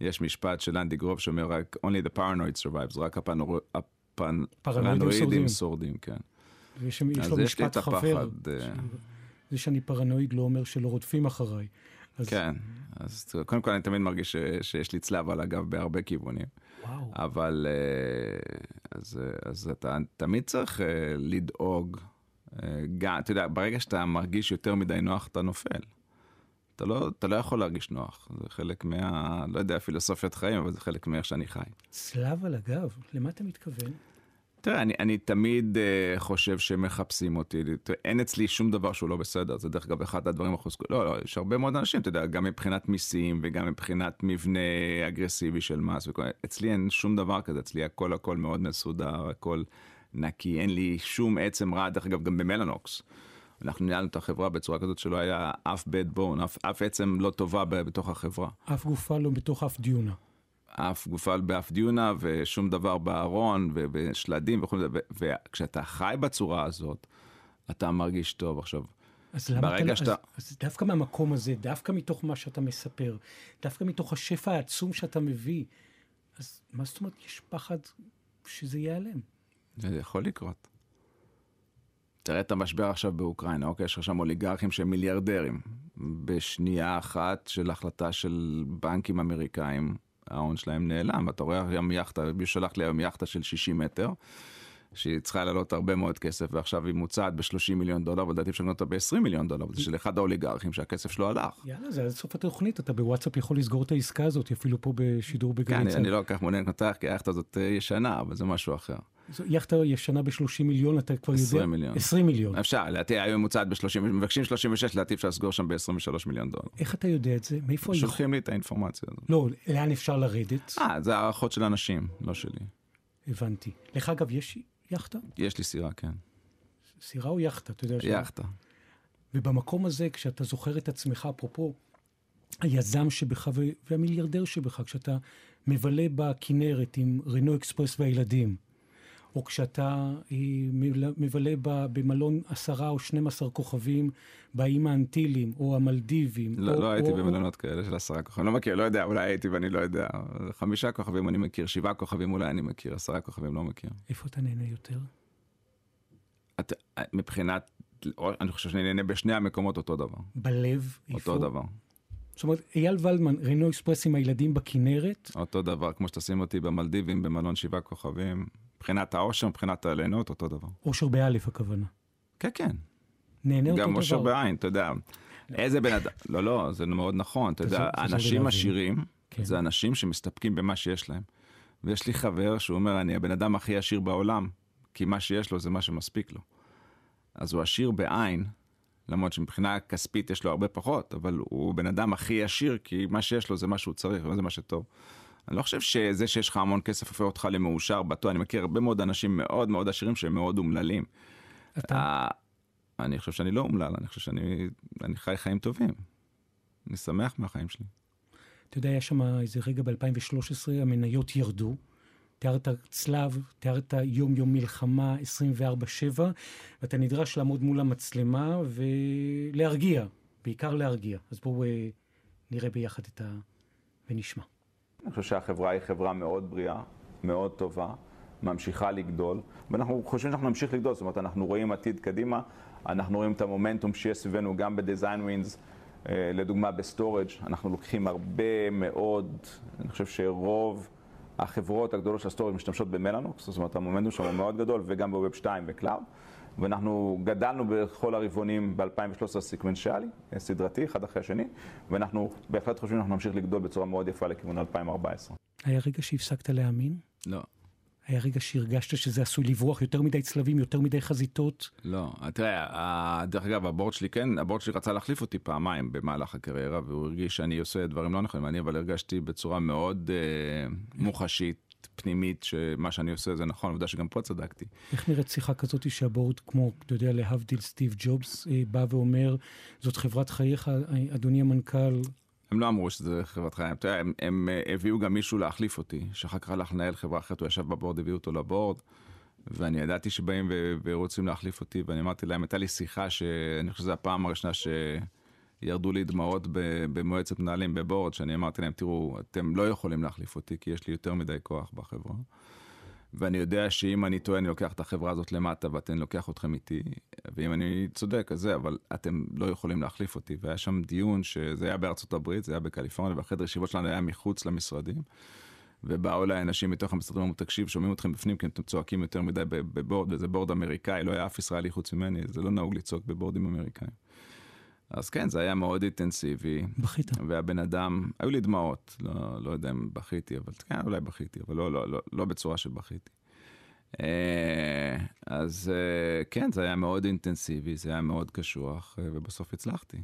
יש משפט של אנדי גרוב שאומר רק only the paranoid survives, רק הפנור... הפרנואידים שורדים, כן. ויש לו משפט חבר. אה, זה שאני פרנואיד לא אומר שלא רודפים אחריי. אז... כן, אז קודם כל אני תמיד מרגיש ש, שיש לי צלב על הגב בהרבה כיוונים. וואו. אבל אה, אז, אז אתה תמיד צריך לדאוג, גם, אתה יודע, ברגע שאתה מרגיש יותר מדי נוח, אתה נופל. אתה לא, אתה לא יכול להרגיש נוח, זה חלק מה... לא יודע, פילוסופיית חיים, אבל זה חלק מאיך שאני חי. צלב על הגב, למה אתה מתכוון? תראה, אני, אני תמיד uh, חושב שמחפשים אותי, אין אצלי שום דבר שהוא לא בסדר, זה דרך אגב אחד הדברים החוזקות, לא, לא, יש הרבה מאוד אנשים, אתה יודע, גם מבחינת מיסים וגם מבחינת מבנה אגרסיבי של מס, וכל, אצלי אין שום דבר כזה, אצלי הכל הכל מאוד מסודר, הכל נקי, אין לי שום עצם רע, דרך אגב, גם במלנוקס. אנחנו ניהלנו את החברה בצורה כזאת שלא היה אף bad bone, אף, אף עצם לא טובה בתוך החברה. אף גופה לא בתוך אף דיונה. אף גופה באף דיונה ושום דבר בארון ובשלדים וכו', וכשאתה חי בצורה הזאת, אתה מרגיש טוב. עכשיו, אז למה אתה, שאתה... אז, אז דווקא מהמקום הזה, דווקא מתוך מה שאתה מספר, דווקא מתוך השפע העצום שאתה מביא, אז מה זאת אומרת, יש פחד שזה ייעלם? זה יכול לקרות. תראה את המשבר עכשיו באוקראינה, אוקיי? יש לך שם אוליגרכים שהם מיליארדרים. בשנייה אחת של החלטה של בנקים אמריקאים, ההון שלהם נעלם. אתה רואה היום יאכטה, מי שלח לי היום יאכטה של 60 מטר, שהיא צריכה לעלות הרבה מאוד כסף, ועכשיו היא מוצעת ב-30 מיליון דולר, ולדעתי אפשר לקנות אותה ב-20 מיליון דולר, זה של אחד האוליגרכים שהכסף שלו הלך. יאללה, זה עד סוף התוכנית, אתה בוואטסאפ יכול לסגור את העסקה הזאת, אפילו פה בשידור בגלי צה"ל. כן, אני לא כל כך מעוניין אותך, כי היאכטה הזאת אה, ישנה, אבל זה משהו אחר. יאכטה ישנה ב-30 מיליון, אתה כבר 20 יודע? 20 מיליון. 20 מיליון. אפשר, לדעתי היום מוצעת ב-30, מבקשים 36, לדעתי אפשר לסגור שם ב-23 מיליון דולר. איך אתה יודע את זה? מאיפה... שולחים לי את האינפורמציה הזאת. לא, לאן אפשר לרדת? אה, זה הערכות של אנשים, לא שלי. הבנתי. לך אגב, יש יאכטה? יש לי סירה, כן. סירה או יאכטה? אתה יודע ש... יאכטה. ובמקום הזה, כשאתה זוכר את עצמך, אפרופו היזם שבך והמיליארדר שבך, כשאתה מבלה בכנרת עם רנו אקספרס והילדים, או כשאתה מבלה במלון עשרה או 12 כוכבים באיים האנטילים, או המלדיבים. לא, או, לא הייתי או, במלונות כאלה של עשרה כוכבים, לא מכיר, לא יודע, אולי הייתי ואני לא יודע. חמישה כוכבים אני מכיר, שבעה כוכבים אולי אני מכיר, עשרה כוכבים לא מכיר. איפה אתה נהנה יותר? את, מבחינת, אני חושב שאני נהנה בשני המקומות אותו דבר. בלב? אותו איפה? דבר. זאת אומרת, אייל ולדמן, רנו אקספרס עם הילדים בכנרת? אותו דבר, כמו שתשים אותי במלדיבים, במלון שבעה כוכבים. מבחינת העושר, מבחינת הליהנות, אותו דבר. עושר באלף הכוונה. כן, כן. נהנה אותו דבר. גם עושר בעין, אתה יודע. איזה בן אדם, לא, לא, זה מאוד נכון, אתה יודע, אנשים עשירים, כן. זה אנשים שמסתפקים במה שיש להם. ויש לי חבר שהוא אומר, אני הבן אדם הכי עשיר בעולם, כי מה שיש לו זה מה שמספיק לו. אז הוא עשיר בעין, למרות שמבחינה כספית יש לו הרבה פחות, אבל הוא בן אדם הכי עשיר, כי מה שיש לו זה מה שהוא צריך, וזה מה שטוב. אני לא חושב שזה שיש לך המון כסף הופך אותך למאושר בטוח, אני מכיר הרבה מאוד אנשים מאוד מאוד עשירים שהם מאוד אומללים. אתה? אני חושב שאני לא אומלל, אני חושב שאני חי חיים טובים. אני שמח מהחיים שלי. אתה יודע, היה שם איזה רגע ב-2013, המניות ירדו. תיארת צלב, תיארת יום-יום מלחמה 24-7, ואתה נדרש לעמוד מול המצלמה ולהרגיע, בעיקר להרגיע. אז בואו אה, נראה ביחד את ה... ונשמע. אני חושב שהחברה היא חברה מאוד בריאה, מאוד טובה, ממשיכה לגדול, ואנחנו חושבים שאנחנו נמשיך לגדול, זאת אומרת, אנחנו רואים עתיד קדימה, אנחנו רואים את המומנטום שיש סביבנו גם ב design wins, לדוגמה ב storage, אנחנו לוקחים הרבה מאוד, אני חושב שרוב החברות הגדולות של ה storage משתמשות במלאנוקס, זאת אומרת, המומנטום שם הוא מאוד גדול, וגם ב Web 2 ו cloud. ואנחנו גדלנו בכל הרבעונים ב-2013 סקוונציאלי, סדרתי, אחד אחרי השני, ואנחנו בהחלט חושבים שאנחנו נמשיך לגדול בצורה מאוד יפה לכיוון 2014. היה רגע שהפסקת להאמין? לא. היה רגע שהרגשת שזה עשוי לברוח יותר מדי צלבים, יותר מדי חזיתות? לא, תראה, דרך אגב, הבורד שלי כן, הבורד שלי רצה להחליף אותי פעמיים במהלך הקריירה, והוא הרגיש שאני עושה דברים לא נכונים, אני אבל הרגשתי בצורה מאוד אה, מוחשית, פנימית, שמה שאני עושה זה נכון, עובדה שגם פה צדקתי. איך נראית שיחה כזאת שהבורד, כמו, אתה יודע, להבדיל סטיב ג'ובס, אה, בא ואומר, זאת חברת חייך, אדוני המנכ"ל, הם לא אמרו שזה חברת חיים, אתה יודע, הם, הם הביאו גם מישהו להחליף אותי, שאחר כך הלך לנהל חברה אחרת, הוא ישב בבורד, הביאו אותו לבורד, ואני ידעתי שבאים ורוצים להחליף אותי, ואני אמרתי להם, הייתה לי שיחה שאני חושב שזו הפעם הראשונה שירדו לי דמעות במועצת מנהלים בבורד, שאני אמרתי להם, תראו, אתם לא יכולים להחליף אותי, כי יש לי יותר מדי כוח בחברה. ואני יודע שאם אני טועה, אני לוקח את החברה הזאת למטה ואתם לוקח אתכם איתי, ואם אני צודק, אז זה, אבל אתם לא יכולים להחליף אותי. והיה שם דיון שזה היה בארצות הברית, זה היה בקליפורניה, והחדר ישיבות שלנו היה מחוץ למשרדים. ובאו אליי אנשים מתוך המשרדים, אמרו, תקשיב, שומעים אתכם בפנים, כי אתם צועקים יותר מדי בבורד, וזה בורד אמריקאי, לא היה אף ישראלי חוץ ממני, זה לא נהוג לצעוק בבורדים אמריקאים. אז כן, זה היה מאוד אינטנסיבי. בכית. והבן אדם, היו לי דמעות, לא, לא יודע אם בכיתי, אבל כן, אולי בכיתי, אבל לא, לא, לא, לא בצורה שבכיתי. אז כן, זה היה מאוד אינטנסיבי, זה היה מאוד קשוח, ובסוף הצלחתי.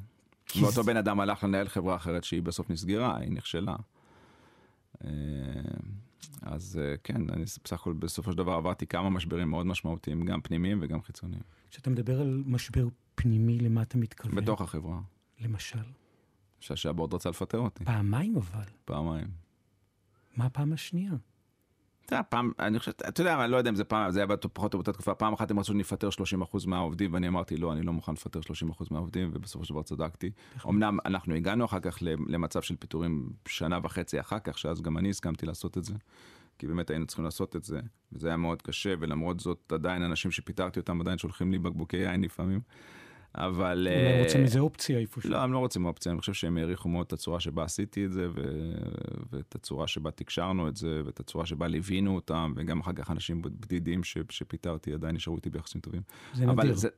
ואותו בן אדם הלך לנהל חברה אחרת שהיא בסוף נסגרה, היא נכשלה. אז כן, אני בסך הכל בסופו של דבר עברתי כמה משברים מאוד משמעותיים, גם פנימיים וגם חיצוניים. כשאתה מדבר על משבר פנימי, למה אתה מתכוון? בתוך החברה. למשל? למשל שהבורד רצה לפטר אותי. פעמיים אבל. פעמיים. מה הפעם השנייה? אתה יודע, פעם, אני חושב, אתה יודע, אני לא יודע אם זה פעם, זה היה פחות או באותה תקופה, פעם אחת הם רצו שאני אפטר 30% מהעובדים, ואני אמרתי, לא, אני לא מוכן לפטר 30% מהעובדים, ובסופו של דבר צדקתי. אמנם אנחנו הגענו אחר כך למצב של פיטורים שנה וחצי אחר כך, שאז גם אני הסכמתי לעשות את זה, כי באמת היינו צריכים לעשות את זה, וזה היה מאוד קשה, ולמרות זאת עדיין אנשים שפיטרתי אותם עדיין שולחים לי בקבוקי יין לפעמים. אבל... אולי רוצים איזה אופציה איפשהו. לא, הם לא רוצים אופציה, אני חושב שהם העריכו מאוד את הצורה שבה עשיתי את זה, ו... ואת הצורה שבה תקשרנו את זה, ואת הצורה שבה ליווינו אותם, וגם אחר כך אנשים בדידים ש... שפיטרתי עדיין נשארו איתי ביחסים טובים. זה נדיר. זה...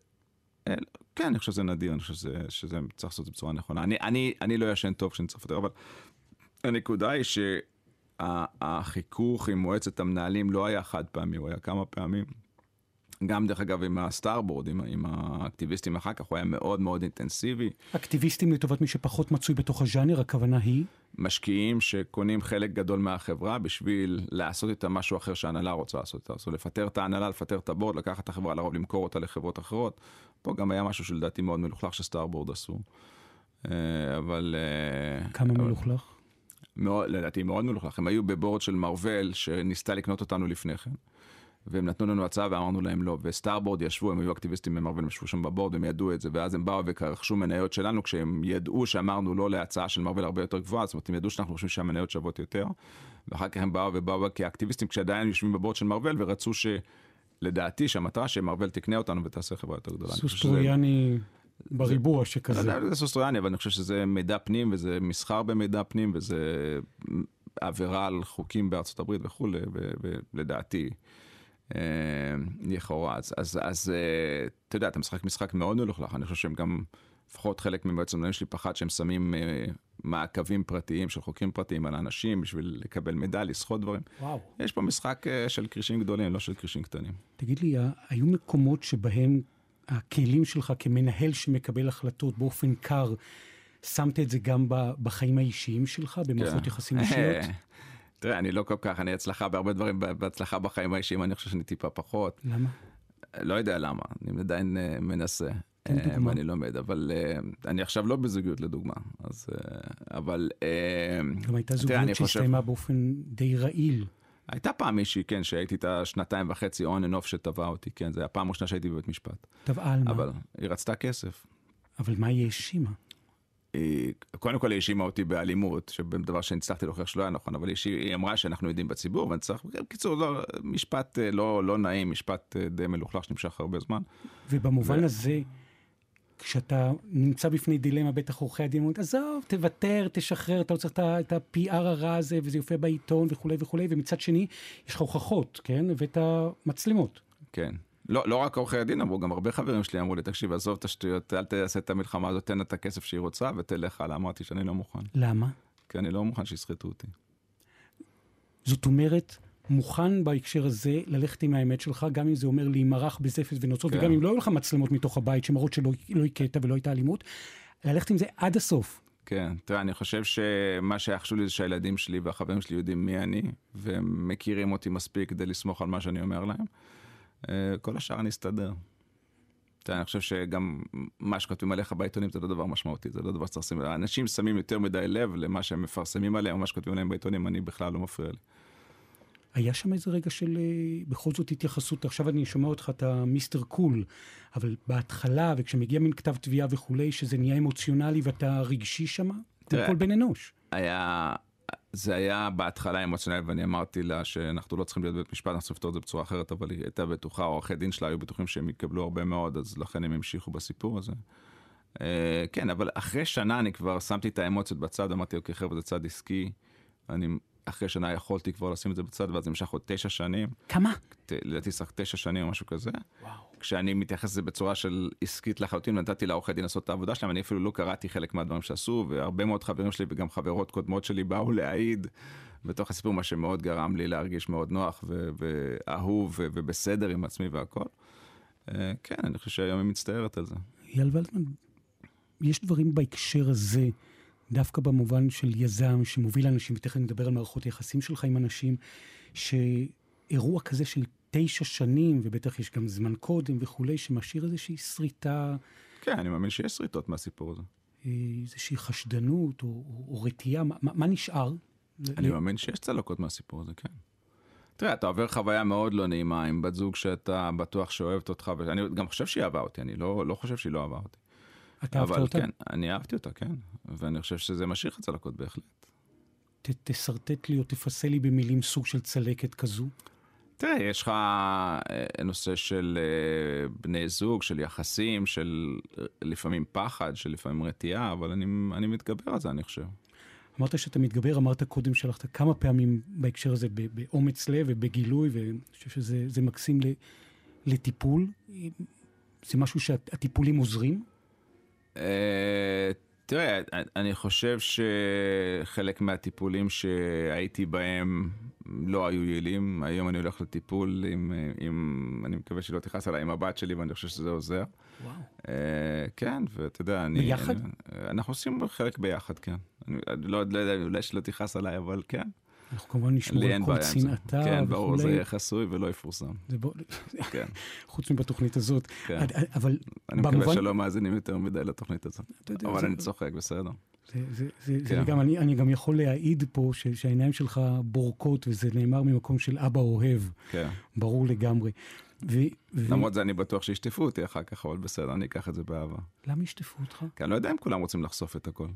כן, אני חושב שזה נדיר, אני חושב שזה, שזה צריך לעשות את זה בצורה נכונה. אני, אני, אני לא ישן טוב כשאני צריך לפטר, אבל הנקודה היא שהחיכוך עם מועצת המנהלים לא היה חד פעמי, הוא היה כמה פעמים. גם דרך אגב עם הסטארבורד, עם, עם האקטיביסטים אחר כך, הוא היה מאוד מאוד אינטנסיבי. אקטיביסטים לטובת מי שפחות מצוי בתוך הז'אנר, הכוונה היא? משקיעים שקונים חלק גדול מהחברה בשביל לעשות איתה משהו אחר שההנהלה רוצה לעשות איתה. זאת אומרת, לפטר את ההנהלה, לפטר את הבורד, לקחת את החברה, לרוב למכור אותה לחברות אחרות. פה גם היה משהו שלדעתי מאוד מלוכלך שסטארבורד עשו. אבל... כמה אבל... מלוכלך? מאוד, לדעתי מאוד מלוכלך. הם היו בבורד של מרוויל שניסתה לקנות אותנו לפני כן. והם נתנו לנו הצעה ואמרנו להם לא, וסטארבורד ישבו, הם היו אקטיביסטים במרוויל, הם ישבו שם בבורד, הם ידעו את זה, ואז הם באו ורכשו מניות שלנו כשהם ידעו שאמרנו לא להצעה של מרוויל הרבה יותר גבוהה, זאת אומרת הם ידעו שאנחנו חושבים שהמניות שוות יותר, ואחר כך הם באו ובאו כאקטיביסטים כשעדיין יושבים בבורד של מרוויל ורצו שלדעתי שהמטרה שמרוויל תקנה אותנו ותעשה חברה יותר גדולה. סוס טרויאני בריבוע שכזה. זה סוס טרויאני, אבל אני חושב שזה מידע פנים וזה מסחר במידע פנים וזה עבירה על חוקים בארצות הברית וכולי, ולדעתי. לכאורה, אז, אז, אז אתה יודע, אתה משחק משחק מאוד מלוכלך, אני חושב שהם גם, לפחות חלק ממועצת המנהלים שלי פחד שהם שמים מעקבים פרטיים של חוקרים פרטיים על אנשים בשביל לקבל מידע, לסחוט דברים. וואו. יש פה משחק של כרישים גדולים, לא של כרישים קטנים. תגיד לי, היו מקומות שבהם הכלים שלך כמנהל שמקבל החלטות באופן קר, שמת את זה גם בחיים האישיים שלך, במערכות יחסים אישיות? תראה, אני לא כל כך, אני הצלחה בהרבה דברים, בהצלחה בחיים האישיים, אני חושב שאני טיפה פחות. למה? לא יודע למה, אני עדיין מנסה. תן דוגמה. אני לומד, אבל אני עכשיו לא בזוגיות לדוגמה, אז אבל... גם הייתה זוגיות שהסתיימה באופן די רעיל. הייתה פעם מישהי, כן, שהייתי איתה שנתיים וחצי on and off שטבעה אותי, כן, זה הפעם הראשונה שהייתי בבית משפט. טבעה על מה? אבל היא רצתה כסף. אבל מה היא האשימה? היא, קודם כל היא האשימה אותי באלימות, שבדבר שהצלחתי להוכיח שלא היה נכון, אבל היא, אמרה שאנחנו יודעים בציבור, ואני צריך, בקיצור, לא, משפט אה, לא, לא נעים, משפט אה, די מלוכלך שנמשך הרבה זמן. ובמובן ו- הזה, כשאתה נמצא בפני דילמה, בטח עורכי הדין אומרים, עזוב, תוותר, תשחרר, אתה לא צריך את ה-PR הרע הזה, וזה יופיע בעיתון וכולי וכולי, ומצד שני, יש לך הוכחות, כן? ואת המצלמות. כן. לא, לא רק עורכי הדין אמרו, גם הרבה חברים שלי אמרו לי, תקשיב, עזוב את השטויות, אל תעשה את המלחמה הזאת, תן לה את הכסף שהיא רוצה ותלך הלאה. אמרתי שאני לא מוכן, למה? כי אני לא מוכן שיסחטו אותי. זאת אומרת, מוכן בהקשר הזה ללכת עם האמת שלך, גם אם זה אומר להימרח בזפת ונוצות, כן. וגם אם לא היו לך מצלמות מתוך הבית שמראות שלא לא הכית ולא הייתה אלימות, ללכת עם זה עד הסוף. כן, תראה, אני חושב שמה שהיה חשוב לי זה שהילדים שלי והחברים שלי יודעים מי אני, והם מכירים אותי מספיק כדי לסמוך על מה שאני אומר להם. אה, כל השאר אני אסתדר. תראה, אני חושב שגם מה שכותבים עליך בעיתונים זה לא דבר משמעותי, זה לא דבר שצריך לשים, אנשים שמים יותר מדי לב למה שהם מפרסמים עליהם, מה שכותבים עליהם בעיתונים, אני בכלל לא מפריע לי. היה שם איזה רגע של אה, בכל זאת התייחסות, עכשיו אני שומע אותך, אתה מיסטר קול, אבל בהתחלה, וכשמגיע מין כתב תביעה וכולי, שזה נהיה אמוציונלי ואתה רגשי שמה, כמו. כל בן אנוש. היה, זה היה בהתחלה אמוציונלי, ואני אמרתי לה שאנחנו לא צריכים להיות בבית משפט, אנחנו צריכים לפתור את זה בצורה אחרת, אבל היא הייתה בטוחה, עורכי דין שלה היו בטוחים שהם יקבלו הרבה מאוד, אז לכן הם המשיכו בסיפור הזה. אה, כן, אבל אחרי שנה אני כבר שמתי את האמוציות בצד, אמרתי, אוקיי, חבר'ה, זה צד עסקי, אני אחרי שנה יכולתי כבר לשים את זה בצד, ואז נמשך עוד תשע שנים. כמה? לדעתי סך תשע שנים או משהו כזה. וואו. כשאני מתייחס לזה בצורה של עסקית לחלוטין, נתתי לעורכי דין לעשות את העבודה שלהם, אני אפילו לא קראתי חלק מהדברים שעשו, והרבה מאוד חברים שלי וגם חברות קודמות שלי באו להעיד בתוך הסיפור, מה שמאוד גרם לי להרגיש מאוד נוח ואהוב ובסדר עם עצמי והכל. אה, כן, אני חושב שהיום היא מצטערת על זה. אייל ולדמן, יש דברים בהקשר הזה, דווקא במובן של יזם שמוביל אנשים, ותכף נדבר על מערכות יחסים שלך עם אנשים, שאירוע כזה של תשע שנים, ובטח יש גם זמן קודם וכולי, שמשאיר איזושהי שריטה, כן, אני מאמין שיש שריטות מהסיפור הזה. אה, איזושהי חשדנות או, או, או רתיעה, מה, מה מה נשאר? אני ל- מאמין שיש צלקות מהסיפור הזה, כן. תראה, אתה עובר חוויה מאוד לא נעימה עם בת זוג שאתה בטוח שאוהבת אותך, ואני גם חושב שהיא אהבה אותי, אני לא, לא חושב שהיא לא אהבה אותי. אתה אהבת אותה? כן, אני אהבתי אותה, כן. ואני חושב שזה משאיר לך צלקות בהחלט. ת, תשרטט לי או תפסה לי במילים סוג של צלקת כזו. תראה, יש לך אה, נושא של אה, בני זוג, של יחסים, של אה, לפעמים פחד, של לפעמים רתיעה, אבל אני, אני מתגבר על זה, אני חושב. אמרת שאתה מתגבר, אמרת קודם שהלכת כמה פעמים בהקשר הזה באומץ לב ובגילוי, ואני חושב שזה זה מקסים לטיפול. זה משהו שהטיפולים עוזרים? אה, תראה, אני חושב שחלק מהטיפולים שהייתי בהם לא היו יעילים. היום אני הולך לטיפול עם, עם אני מקווה שלא תכעס עליי, עם הבת שלי, ואני חושב שזה עוזר. וואו. אה, כן, ואתה יודע, אני... ביחד? אני, אנחנו עושים חלק ביחד, כן. אני אני לא לא יודע, אולי שלא תכעס עליי, אבל כן. אנחנו כמובן נשמור על כל זה. צנעתה כן, ברור, זה. יהיה חסוי ולא יפורסם. זה בוא- כן. חוץ מבתוכנית הזאת. כן. אבל אני מקווה במובן... שלא מאזינים יותר מדי לתוכנית הזאת. אבל זה- אני צוחק, בסדר. זה, זה, זה, זה כן. גם, אני, אני גם יכול להעיד פה ש, שהעיניים שלך בורקות, וזה נאמר ממקום של אבא אוהב, כן. ברור לגמרי. ו, ו... למרות זה אני בטוח שישטפו אותי אחר כך, אבל בסדר, אני אקח את זה באהבה. למה ישטפו אותך? כי אני לא יודע אם כולם רוצים לחשוף את הכל.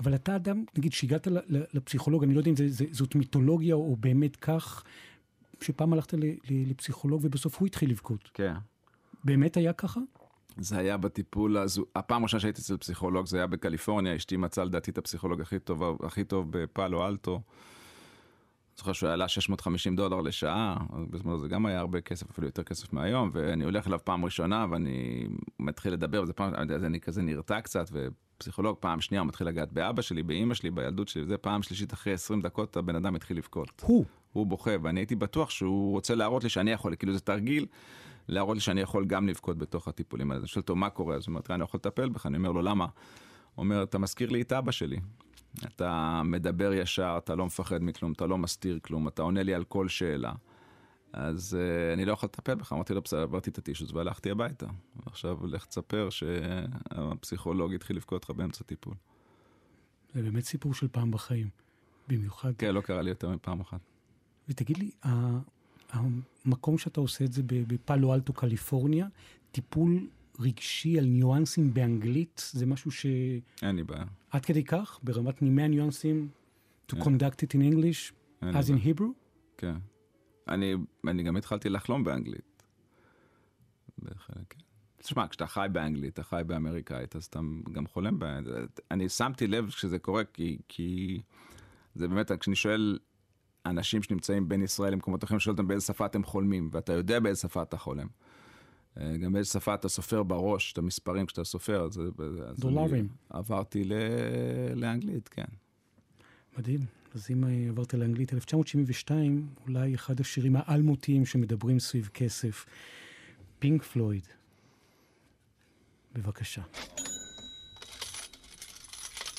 אבל אתה אדם, נגיד, שהגעת לפסיכולוג, אני לא יודע אם זה, זה, זאת מיתולוגיה או באמת כך, שפעם הלכת ל, ל, לפסיכולוג ובסוף הוא התחיל לבכות. כן. באמת היה ככה? זה היה בטיפול, הזו... הפעם הראשונה שהייתי אצל פסיכולוג זה היה בקליפורניה, אשתי מצאה לדעתי את הפסיכולוג הכי טוב, הכי טוב בפאלו אלטו. זוכר שהוא עלה 650 דולר לשעה, בזמנו זה גם היה הרבה כסף, אפילו יותר כסף מהיום, ואני הולך אליו פעם ראשונה ואני מתחיל לדבר, וזה פעם, אז אני כזה נרתע קצת, ופסיכולוג פעם שנייה הוא מתחיל לגעת באבא שלי, באימא שלי, בילדות שלי, וזה פעם שלישית אחרי 20 דקות הבן אדם התחיל לבכות. הוא. הוא בוכה, ואני הייתי בטוח שהוא רוצה להראות לי שאני יכול, כאילו זה תרגיל, להראות לי שאני יכול גם לבכות בתוך הטיפולים האלה. אני שואל אותו, מה קורה? אז הוא אומר, תראה, אני יכול לטפל בך, אני אומר לו, למה? הוא אומר, אתה מזכיר לי את אבא שלי. אתה מדבר ישר, אתה לא מפחד מכלום, אתה לא מסתיר כלום, אתה עונה לי על כל שאלה. אז uh, אני לא יכול לטפל בך, אמרתי לו, בסדר, עברתי את הטישוס והלכתי הביתה. ועכשיו לך תספר שהפסיכולוג התחיל לבכות לך באמצע טיפול. זה באמת סיפור של פעם בחיים. במיוחד. כן, לא קרה לי יותר מפעם אחת. ותגיד לי, המקום שאתה עושה את זה בפאלו אלטו, קליפורניה, טיפול רגשי על ניואנסים באנגלית, זה משהו ש... אין לי בעיה. עד כדי כך, ברמת נימי הניואנסים, to conduct it in English, as in Hebrew? כן. אני, אני גם התחלתי לחלום באנגלית. בחלק, כן. תשמע, כשאתה חי באנגלית, אתה חי באמריקאית, אז אתה גם חולם באנגלית. אני שמתי לב כשזה קורה, כי, כי זה באמת, כשאני שואל אנשים שנמצאים בין ישראל למקומות אחרים, שואל אותם באיזה שפה אתם חולמים, ואתה יודע באיזה שפה אתה חולם. אה, גם באיזה שפה אתה סופר בראש את המספרים כשאתה סופר. אז, אז דולרים. אני עברתי ל, לאנגלית, כן. מדהים. אז אם עברת לאנגלית, 1972, אולי אחד השירים האלמותיים שמדברים סביב כסף. פינק פלויד. בבקשה.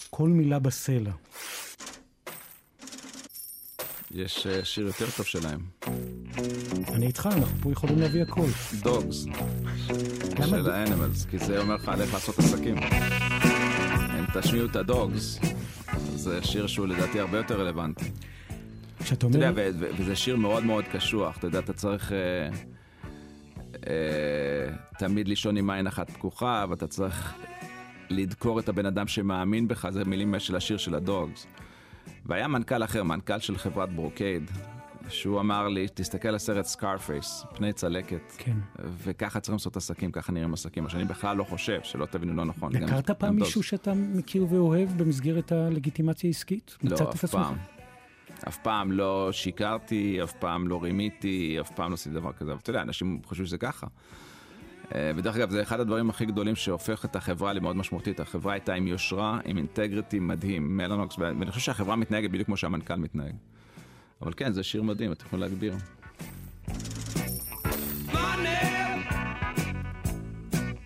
כל מילה בסלע. יש אה, שיר יותר טוב שלהם, אני איתך, אנחנו פה יכולים להביא הכל. דוגס. של האנימלס, כי זה אומר לך על איך לעשות עסקים. אם תשמיעו את הדוגס, זה שיר שהוא לדעתי הרבה יותר רלוונטי. כשאתה אתה יודע, אומר... ו- ו- וזה שיר מאוד מאוד קשוח, אתה יודע, אתה צריך אה, אה, תמיד לישון עם עין אחת פקוחה, ואתה צריך לדקור את הבן אדם שמאמין בך, זה מילים של השיר של הדוגס. והיה מנכ"ל אחר, מנכ"ל של חברת ברוקייד, שהוא אמר לי, תסתכל על הסרט סקארפייס, פני צלקת. כן. וככה צריכים לעשות עסקים, ככה נראים עסקים, מה שאני בכלל לא חושב, שלא תבינו לא נכון. הכרת פעם. מישהו שאתה מכיר ואוהב במסגרת הלגיטימציה העסקית? לא, אף עצמך? פעם. אף פעם לא שיקרתי, אף פעם לא רימיתי, אף פעם לא עשיתי דבר כזה. אבל אתה יודע, אנשים חושבים שזה ככה. אה, ודרך אגב, זה אחד הדברים הכי גדולים שהופך את החברה למאוד משמעותית. החברה הייתה עם יושרה, עם integrity מדהים, מלאנוקס, ואני חושב שהחברה מתנהגת בדיוק כמו שהמנכ"ל מתנהג. אבל כן, זה שיר מדהים, אתם יכולים להגביר.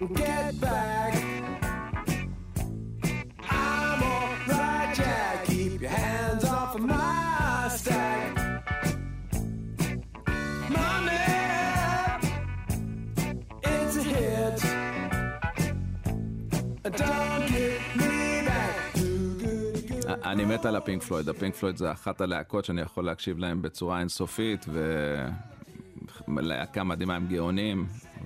Get back. אני מת על הפינק פלויד, הפינק פלויד זה אחת הלהקות שאני יכול להקשיב להם בצורה אינסופית, ולהקה מדהימה הם גאונים,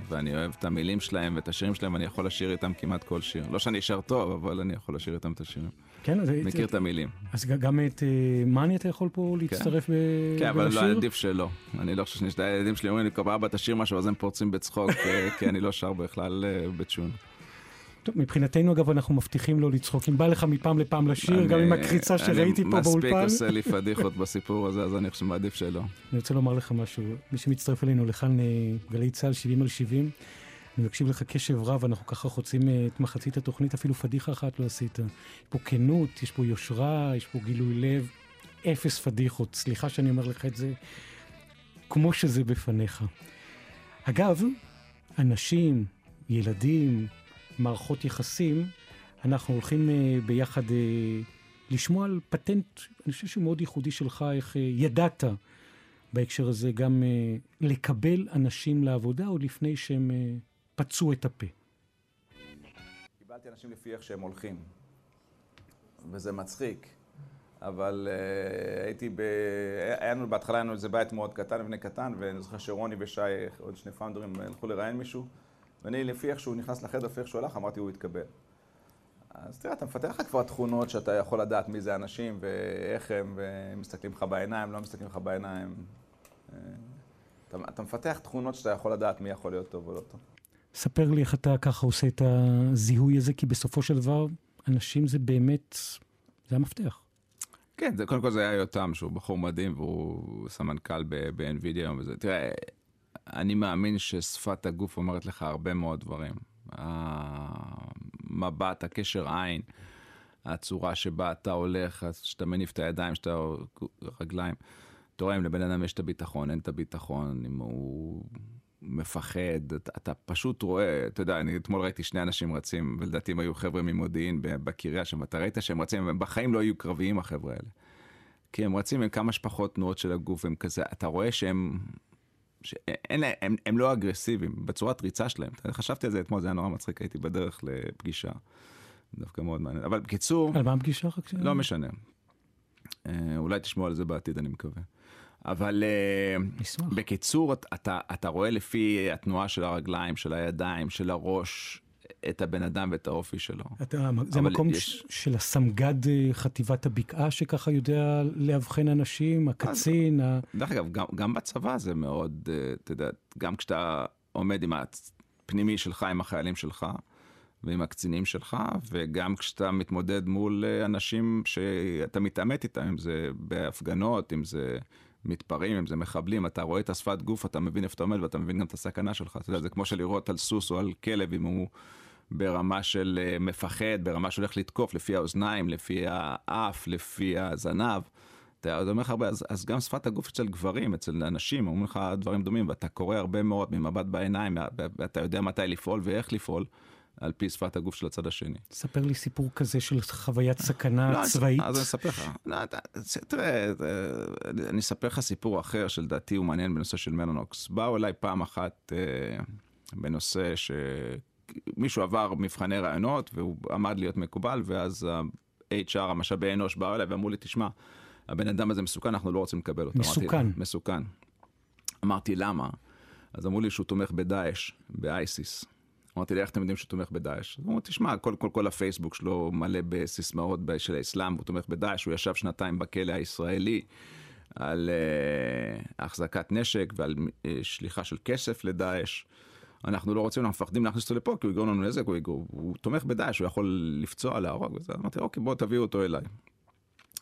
ואני אוהב את המילים שלהם ואת השירים שלהם, ואני יכול לשיר איתם כמעט כל שיר. לא שאני אשר טוב, אבל אני יכול לשיר איתם את השירים. כן, אז... מכיר את המילים. אז גם את אה, מאני אתה יכול פה להצטרף ב- כן, אבל לא, ולשיר? עדיף שלא. אני לא חושב שאני, הילדים שלי אומרים לי, כל אבא תשאיר משהו, אז הם פורצים בצחוק, אה, כי אני לא שר בכלל אה, בצ'ון. טוב, מבחינתנו אגב אנחנו מבטיחים לא לצחוק. אם בא לך מפעם לפעם לשיר, גם עם אני- הקריצה שראיתי פה אני מספיק באולפן. עושה לי פדיחות בסיפור הזה, אז אני חושב שמעדיף שלא. אני רוצה לומר לך משהו, מי שמצטרף אלינו לכאן אה, גלי צה"ל 70 על 70, אני מקשיב לך קשב רב, אנחנו ככה חוצים אה, את מחצית התוכנית, אפילו פדיחה אחת לא עשית. יש פה כנות, יש פה יושרה, יש פה גילוי לב, אפס פדיחות, סליחה שאני אומר לך את זה, כמו שזה בפניך. אגב, אנשים, ילדים, מערכות יחסים, אנחנו הולכים אה, ביחד אה, לשמוע על פטנט, אני חושב שהוא מאוד ייחודי שלך, איך אה, ידעת בהקשר הזה גם לקבל אנשים לעבודה עוד לפני שהם פצעו את הפה. קיבלתי אנשים לפי איך שהם הולכים, וזה מצחיק. אבל uh, הייתי ב... היה לנו, בהתחלה היה לנו איזה בית מאוד קטן, מבנה קטן, ואני זוכר שרוני ושי, עוד שני פאונדרים, הלכו לראיין מישהו, ואני, לפי איך שהוא נכנס לחדר, לפי איך שהוא הלך, אמרתי, הוא יתקבל. אז תראה, אתה מפתח לך כבר תכונות שאתה יכול לדעת מי זה האנשים, ואיך הם, והם מסתכלים לך בעיניים, לא מסתכלים לך בעיניים. אתה, אתה מפתח תכונות שאתה יכול לדעת מי יכול להיות טוב או לא טוב. ספר לי איך אתה ככה עושה את הזיהוי הזה, כי בסופו של דבר, אנשים זה באמת, זה המפתח. כן, זה, קודם כל זה היה יותם, שהוא בחור מדהים, והוא סמנכ"ל ב-NVIDIA היום וזה. תראה, אני מאמין ששפת הגוף אומרת לך הרבה מאוד דברים. המבט, הקשר עין, הצורה שבה אתה הולך, שאתה מניף את הידיים, שאתה רגליים. אתה רואה אם לבן אדם יש את הביטחון, אין את הביטחון, אם הוא מפחד, אתה, אתה פשוט רואה, אתה יודע, אני אתמול ראיתי שני אנשים רצים, ולדעתי הם היו חבר'ה ממודיעין בקריה שם, אתה ראית שהם רצים, הם בחיים לא יהיו קרביים החבר'ה האלה. כי הם רצים עם כמה שפחות תנועות של הגוף, הם כזה, אתה רואה שהם, שאין, להם- הם, הם לא אגרסיביים, בצורת ריצה שלהם. חשבתי על זה אתמול, זה היה נורא מצחיק, הייתי בדרך לפגישה. דווקא מאוד מעניין. אבל בקיצור, על מה הפגישה רק ש... לא משנה. אה, אולי תשמעו על זה בעתיד, אני מקווה. אבל אה, נשמח. בקיצור, אתה, אתה רואה לפי התנועה של הרגליים, של הידיים, של הראש, את הבן אדם ואת האופי שלו. אתה, זה אבל המקום יש-. של הסמג"ד אה, חטיבת הבקעה שככה יודע לאבחן אנשים, הקצין, ה... דרך אגב, גם, גם בצבא זה מאוד, אה, אתה יודע, גם כשאתה עומד עם הפנימי שלך, עם החיילים שלך, ועם הקצינים שלך, וגם כשאתה מתמודד מול אה, אנשים שאתה מתעמת איתם, אם זה בהפגנות, אם זה מתפרעים, אם זה מחבלים, אתה רואה את השפת גוף, אתה מבין איפה אתה עומד ואתה מבין גם את הסכנה שלך. אתה יודע, זה כמו שלראות על סוס או על כלב, אם הוא ברמה של אה, מפחד, ברמה שהולך לתקוף, לפי האוזניים, לפי האף, לפי הזנב. אתה אומר לך הרבה, אז, אז גם שפת הגוף אצל גברים, אצל אנשים, אומרים לך דברים דומים, ואתה קורא הרבה מאוד ממבט בעיניים, ואתה יודע מתי לפעול ואיך לפעול, על פי שפת הגוף של הצד השני. ספר לי סיפור כזה של חוויית סכנה לא, צבאית. אז אני אספר לך. לא, אתה- תראה, אה, אני אספר לך סיפור אחר שלדעתי הוא מעניין בנושא של מלנוקס. באו אליי פעם אחת אה, בנושא שמישהו עבר מבחני רעיונות והוא עמד להיות מקובל, ואז ה-HR, המשאבי אנוש, באו אליי ואמרו לי, תשמע, הבן אדם הזה מסוכן, אנחנו לא רוצים לקבל אותו. אמרתי, מסוכן. מסוכן. אמרתי, למה? אז אמרו לי שהוא תומך בדאעש, באייסיס. אמרתי לי, איך אתם יודעים שהוא תומך בדאעש? אז אמרו, תשמע, כל, כל, כל הפייסבוק שלו מלא בסיסמאות של האסלאם, הוא תומך בדאעש, הוא ישב שנתיים בכלא הישראלי על uh, החזקת נשק ועל uh, שליחה של כסף לדאעש. אנחנו לא רוצים, אנחנו מפחדים להכניס אותו לפה, כי הוא יגרום לנו נזק, הוא, יגרום, הוא תומך בדאעש, הוא יכול לפצוע, להרוג וזה. אמרתי, אוקיי, בוא תביאו אותו אליי.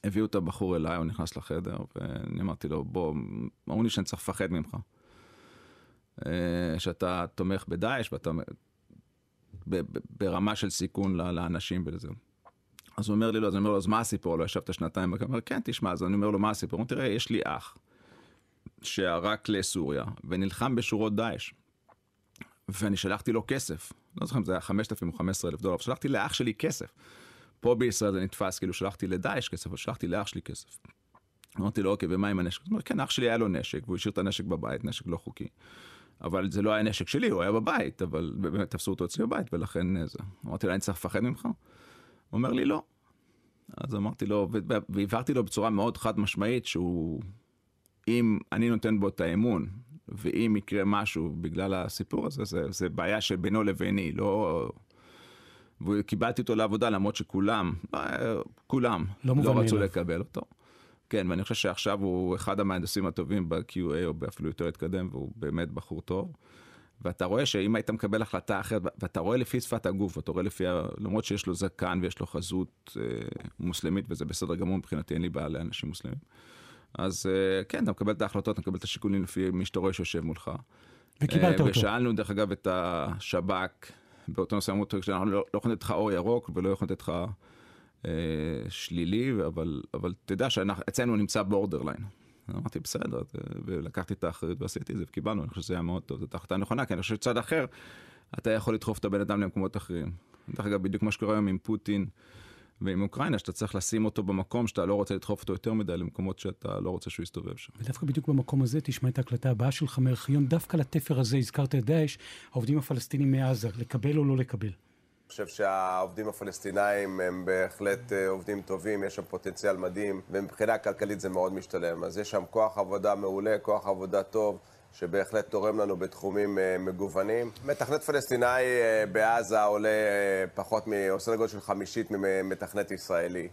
הביאו את הבחור אליי, הוא נכנס לחדר, ואני אמרתי לו, בוא, אמרו לי שאני צריך לפחד ממך. אה, שאתה תומך בדאעש ואתה ברמה של סיכון לאנשים ולזה. אז הוא אומר לי לא, אז אני אומר לו, אז מה הסיפור? לא ישבת שנתיים? הוא אומר, כן, תשמע, אז אני אומר לו, מה הסיפור? הוא אומר, תראה, יש לי אח שערק לסוריה ונלחם בשורות דאעש. ואני שלחתי לו כסף, לא זוכר אם זה היה 5,000 או 15,000 דולר, שלחתי לאח שלי כסף. פה בישראל זה נתפס, כאילו שלחתי לדאעש כסף, אבל שלחתי לאח שלי כסף. אמרתי לו, אוקיי, ומה עם הנשק? הוא אומר, כן, אח שלי היה לו נשק, והוא השאיר את הנשק בבית, נשק לא חוקי. אבל זה לא היה נשק שלי, הוא היה בבית, אבל באמת תפסו אותו אצלי בבית, ולכן אה, זה. אמרתי לו, אני צריך לפחד ממך? הוא אומר לי, לא. אז אמרתי לו, והבהרתי לו בצורה מאוד חד משמעית, שהוא, אם אני נותן בו את האמון, ואם יקרה משהו בגלל הסיפור הזה, זה, זה בעיה שבינו לביני, לא... וקיבלתי אותו לעבודה למרות שכולם, אה, כולם, לא לא רצו מאליו. לקבל אותו. כן, ואני חושב שעכשיו הוא אחד המהנדסים הטובים ב-QA, או אפילו יותר התקדם, והוא באמת בחור טוב. ואתה רואה שאם היית מקבל החלטה אחרת, ואתה רואה לפי שפת הגוף, ואתה רואה לפי, ה- למרות שיש לו זקן ויש לו חזות אה, מוסלמית, וזה בסדר גמור מבחינתי, אין לי בעיה לאנשים מוסלמים. אז אה, כן, אתה מקבל את ההחלטות, אתה מקבל את השיקולים לפי מי שאתה רואה שיושב מולך. וקיבלת אה, אותו. ושאלנו דרך אגב את השב"כ, באותו נושא אמרו, "תראה, שאנחנו לא לא יכולים לתת לך אור ירוק ולא יכולים לתת לך אה, שלילי, אבל, אבל תדע שאצלנו נמצא בורדרליין. אמרתי בסדר, אה, ולקחתי את האחריות ועשיתי את זה וקיבלנו, אני חושב שזה היה מאוד טוב, זו החלטה נכונה, כי אני חושב שצד אחר, אתה יכול לדחוף את הבן אדם למקומות אחרים. דרך אגב, בדיוק מה שקורה היום עם פוטין ועם אוקראינה, שאתה צריך לשים אותו במקום שאתה לא רוצה לדחוף אותו יותר מדי למקומות שאתה לא רוצה שהוא יסתובב שם. ודווקא בדיוק במקום הזה תשמע את ההקלטה הבאה שלך מארכיון, דווקא לתפר הזה הזכרת את דאעש, העובדים הפלסטינים מעזה, לקבל או לא לקבל. אני חושב שהעובדים הפלסטינאים הם בהחלט אה, עובדים טובים, יש שם פוטנציאל מדהים, ומבחינה כלכלית זה מאוד משתלם. אז יש שם כוח עבודה מעולה, כוח עבודה טוב, שבהחלט תורם לנו בתחומים אה, מגוונים. מתכנת פלסטיני אה, בעזה עולה אה, פחות, מ- עושה לגודל של חמישית ממתכנת ישראלי.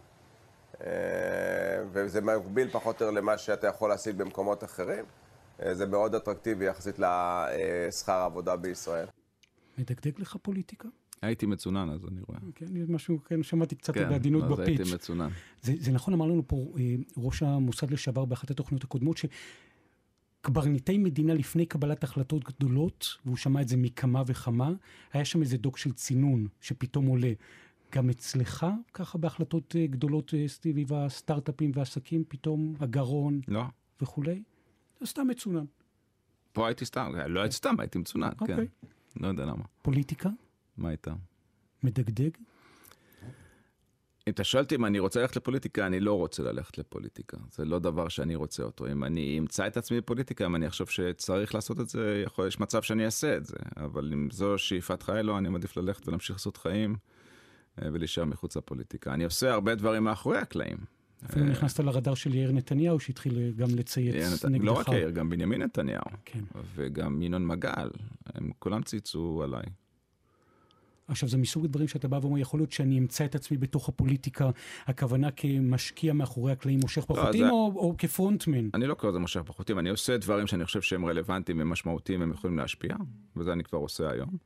וזה מקביל פחות או יותר למה שאתה יכול להשיג במקומות אחרים. זה מאוד אטרקטיבי יחסית לשכר העבודה בישראל. מדגדג לך פוליטיקה? הייתי מצונן אז אני רואה. כן, משהו, כן, שמעתי קצת כן, בעדינות אז בפיץ'. הייתי מצונן. זה, זה נכון, אמר לנו פה ראש המוסד לשעבר באחת התוכניות הקודמות, שקברניטי מדינה לפני קבלת החלטות גדולות, והוא שמע את זה מכמה וכמה, היה שם איזה דוק של צינון שפתאום עולה. גם אצלך, ככה בהחלטות אה, גדולות אה, סביב הסטארט-אפים והעסקים, פתאום הגרון לא. וכולי? סתם מצונן. פה הייתי סתם, לא הייתי סתם, הייתי מצונן, כן. אוקיי. לא יודע למה. פוליטיקה? מה הייתה? מדגדג? אם אתה שואל אותי אם אני רוצה ללכת לפוליטיקה, אני לא רוצה ללכת לפוליטיקה. זה לא דבר שאני רוצה אותו. אם אני אמצא את עצמי בפוליטיקה, אם אני אחשוב שצריך לעשות את זה, יכול, יש מצב שאני אעשה את זה. אבל אם זו שאיפת חיי לו, אני מעדיף ללכת ולהמשיך לעשות חיים אה, ולהישאר מחוץ לפוליטיקה. אני עושה הרבה דברים מאחורי הקלעים. אפילו נכנסת לרדאר של יאיר נתניהו, שהתחיל גם לצייץ נגדך. לא רק יאיר, גם בנימין נתניהו. כן. וגם ינון מגל, הם כולם צייצו עליי. עכשיו, זה מסוג הדברים שאתה בא ואומר, יכול להיות שאני אמצא את עצמי בתוך הפוליטיקה, הכוונה כמשקיע מאחורי הקלעים, מושך פחותים, זה- או, או כפרונטמן? אני לא קורא לזה מושך פחותים, אני עושה דברים שאני חושב שהם רלוונטיים ומשמעותיים, הם יכולים להשפיע, וזה אני כבר עושה היום.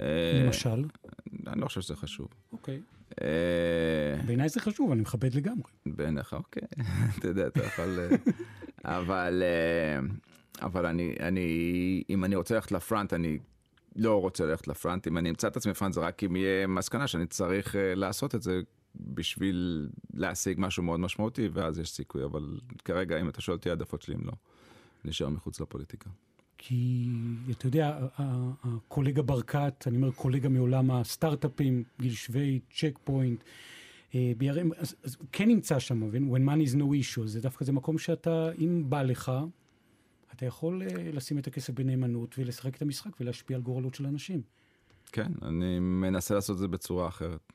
אה, למשל? אני לא חושב שזה חשוב. אוקיי. אה, בעיניי זה חשוב, אני מכבד לגמרי. בעיניך, אוקיי. אתה יודע, אתה יכול... אה, אבל, אבל אני, אני, אם אני רוצה ללכת לפרונט, אני לא רוצה ללכת לפרונט. אם אני אמצא את עצמי בפרונט, זה רק אם יהיה מסקנה שאני צריך אה, לעשות את זה בשביל להשיג משהו מאוד משמעותי, ואז יש סיכוי. אבל כרגע, אם אתה שואל אותי, העדפות שלי הם לא. נשאר מחוץ לפוליטיקה. כי אתה יודע, הקולגה ברקת, אני אומר קולגה מעולם הסטארט-אפים, גיל שווייד, צ'ק פוינט, אה, BRM, אז, אז הוא כן נמצא שם? When money is no issue, זה דווקא זה מקום שאתה, אם בא לך, אתה יכול אה, לשים את הכסף בנאמנות ולשחק את המשחק ולהשפיע על גורלות של אנשים. כן, אני מנסה לעשות את זה בצורה אחרת.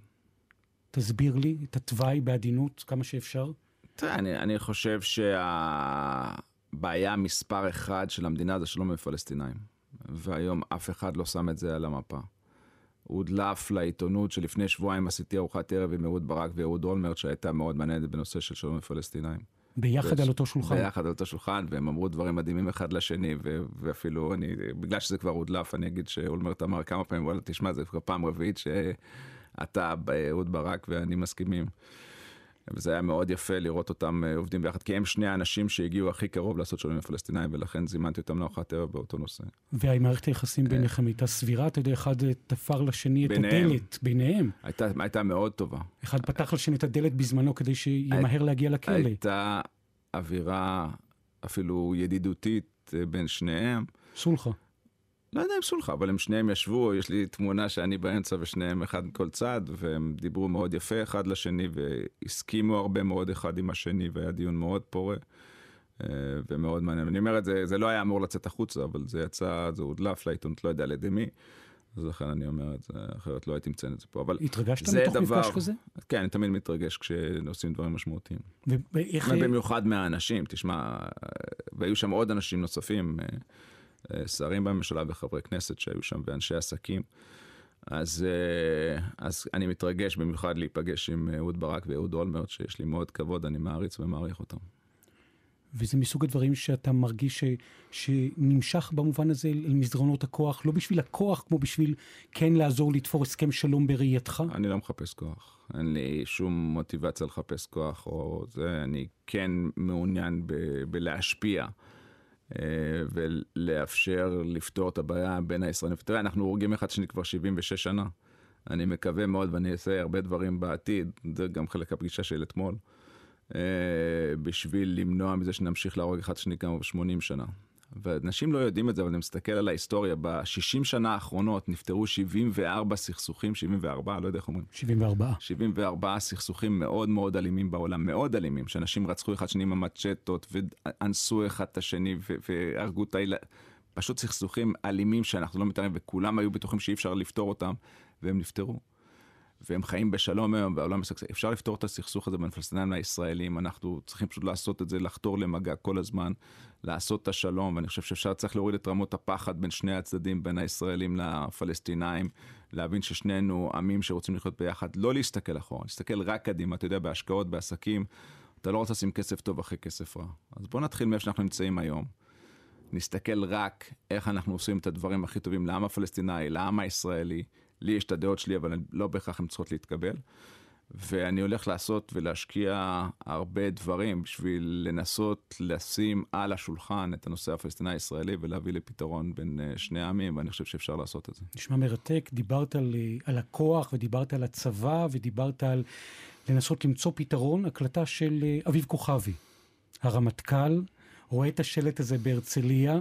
תסביר לי את התוואי בעדינות כמה שאפשר. תראה, אני, אני חושב שהבעיה מספר אחד של המדינה זה שלום עם פלסטינאים. והיום אף אחד לא שם את זה על המפה. הודלף לעיתונות שלפני שבועיים עשיתי ארוחת ערב עם אהוד ברק ואהוד אולמרט שהייתה מאוד מעניינת בנושא של שלום עם פלסטינאים. ביחד ויש- על אותו שולחן. ביחד על אותו שולחן, והם אמרו דברים מדהימים אחד לשני, ו- ואפילו אני, בגלל שזה כבר הודלף, אני אגיד שאולמרט אמר כמה פעמים, וואלה, תשמע, זה כבר פעם רביעית שאתה, אהוד ברק ואני מסכימים. וזה היה מאוד יפה לראות אותם אה, עובדים ביחד, כי הם שני האנשים שהגיעו הכי קרוב לעשות שלום עם הפלסטינאים, ולכן זימנתי אותם לארוחת ערב באותו נושא. והמערכת היחסים ביניכם הייתה סבירה, אתה יודע, אחד אה, תפר לשני את. הדלת, ביניהם. הייתה, הייתה מאוד טובה. אחד פתח לשני את הדלת בזמנו כדי שימהר להגיע לכלא. הייתה אווירה אפילו ידידותית אה, בין שניהם. סולחה. לא יודע אם סולחה, אבל הם שניהם ישבו, יש לי תמונה שאני באמצע ושניהם אחד מכל צד, והם דיברו מאוד יפה אחד לשני, והסכימו הרבה מאוד אחד עם השני, והיה דיון מאוד פורה, אה, ומאוד מעניין. אני אומר את זה, זה לא היה אמור לצאת החוצה, אבל זה יצא, זה הודלף לעיתונות, לא יודע על ידי מי, אז לכן אני אומר את זה, אחרת לא הייתי מציין את זה פה, אבל התרגשת זה מתוך דבר- מפגש כזה? כן, אני תמיד מתרגש כשעושים דברים משמעותיים. ואיך... במיוחד מהאנשים, תשמע, והיו שם עוד אנשים נוספים, אה, אה, שרים בממשלה וחברי כנסת שהיו שם ואנשי עסקים. אז, אה, אז אני מתרגש במיוחד להיפגש עם אהוד ברק ואהוד אולמרט, שיש לי מאוד כבוד, אני מעריץ ומעריך אותם. וזה מסוג הדברים שאתה מרגיש ש, שנמשך במובן הזה אל מסדרונות הכוח, לא בשביל הכוח, כמו בשביל כן לעזור לתפור הסכם שלום בראייתך? אני לא מחפש כוח, אין לי שום מוטיבציה לחפש כוח, או זה, אני כן מעוניין ב- בלהשפיע. אה, ולאפשר לפתור את הבעיה בין הישראלים. תראה, אנחנו הורגים אחד שני כבר 76 שנה. אני מקווה מאוד, ואני אעשה הרבה דברים בעתיד, זה גם חלק הפגישה של אתמול, אה, בשביל למנוע מזה שנמשיך להרוג אחד שני גם ב-80 שנה. ואנשים לא יודעים את זה, אבל אני מסתכל על ההיסטוריה, ב-60 שנה האחרונות נפתרו 74 סכסוכים, 74, לא יודע איך אומרים. 74. 74 סכסוכים מאוד מאוד אלימים בעולם, מאוד אלימים, שאנשים רצחו אחד שני עם המצ'טות ואנסו אחד את השני והרגו את הילד. פשוט סכסוכים אלימים שאנחנו לא מתארים, וכולם היו בטוחים שאי אפשר לפתור אותם, והם נפתרו. והם חיים בשלום היום, והעולם משגשג. אפשר לפתור את הסכסוך הזה בין פלסטינים לישראלים, אנחנו צריכים פשוט לעשות את זה, לחתור למגע כל הזמן, לעשות את השלום, ואני חושב שאפשר, צריך להוריד את רמות הפחד בין שני הצדדים, בין הישראלים לפלסטינאים, להבין ששנינו עמים שרוצים לחיות ביחד, לא להסתכל אחורה, להסתכל רק קדימה, אתה יודע, בהשקעות, בעסקים, אתה לא רוצה לשים כסף טוב אחרי כסף רע. אז בואו נתחיל מאיפה שאנחנו נמצאים היום. נסתכל רק איך אנחנו עושים את הדברים הכי טובים לעם הפלסטיני, לעם הישראלי. לי יש את הדעות שלי, אבל לא בהכרח הן צריכות להתקבל. ואני הולך לעשות ולהשקיע הרבה דברים בשביל לנסות לשים על השולחן את הנושא הפלסטיני-ישראלי ולהביא לפתרון בין אה, שני העמים, ואני חושב שאפשר לעשות את זה. נשמע מרתק, דיברת על, אה, על הכוח ודיברת על הצבא ודיברת על לנסות למצוא פתרון, הקלטה של אה, אביב כוכבי, הרמטכ"ל, רואה את השלט הזה בהרצליה,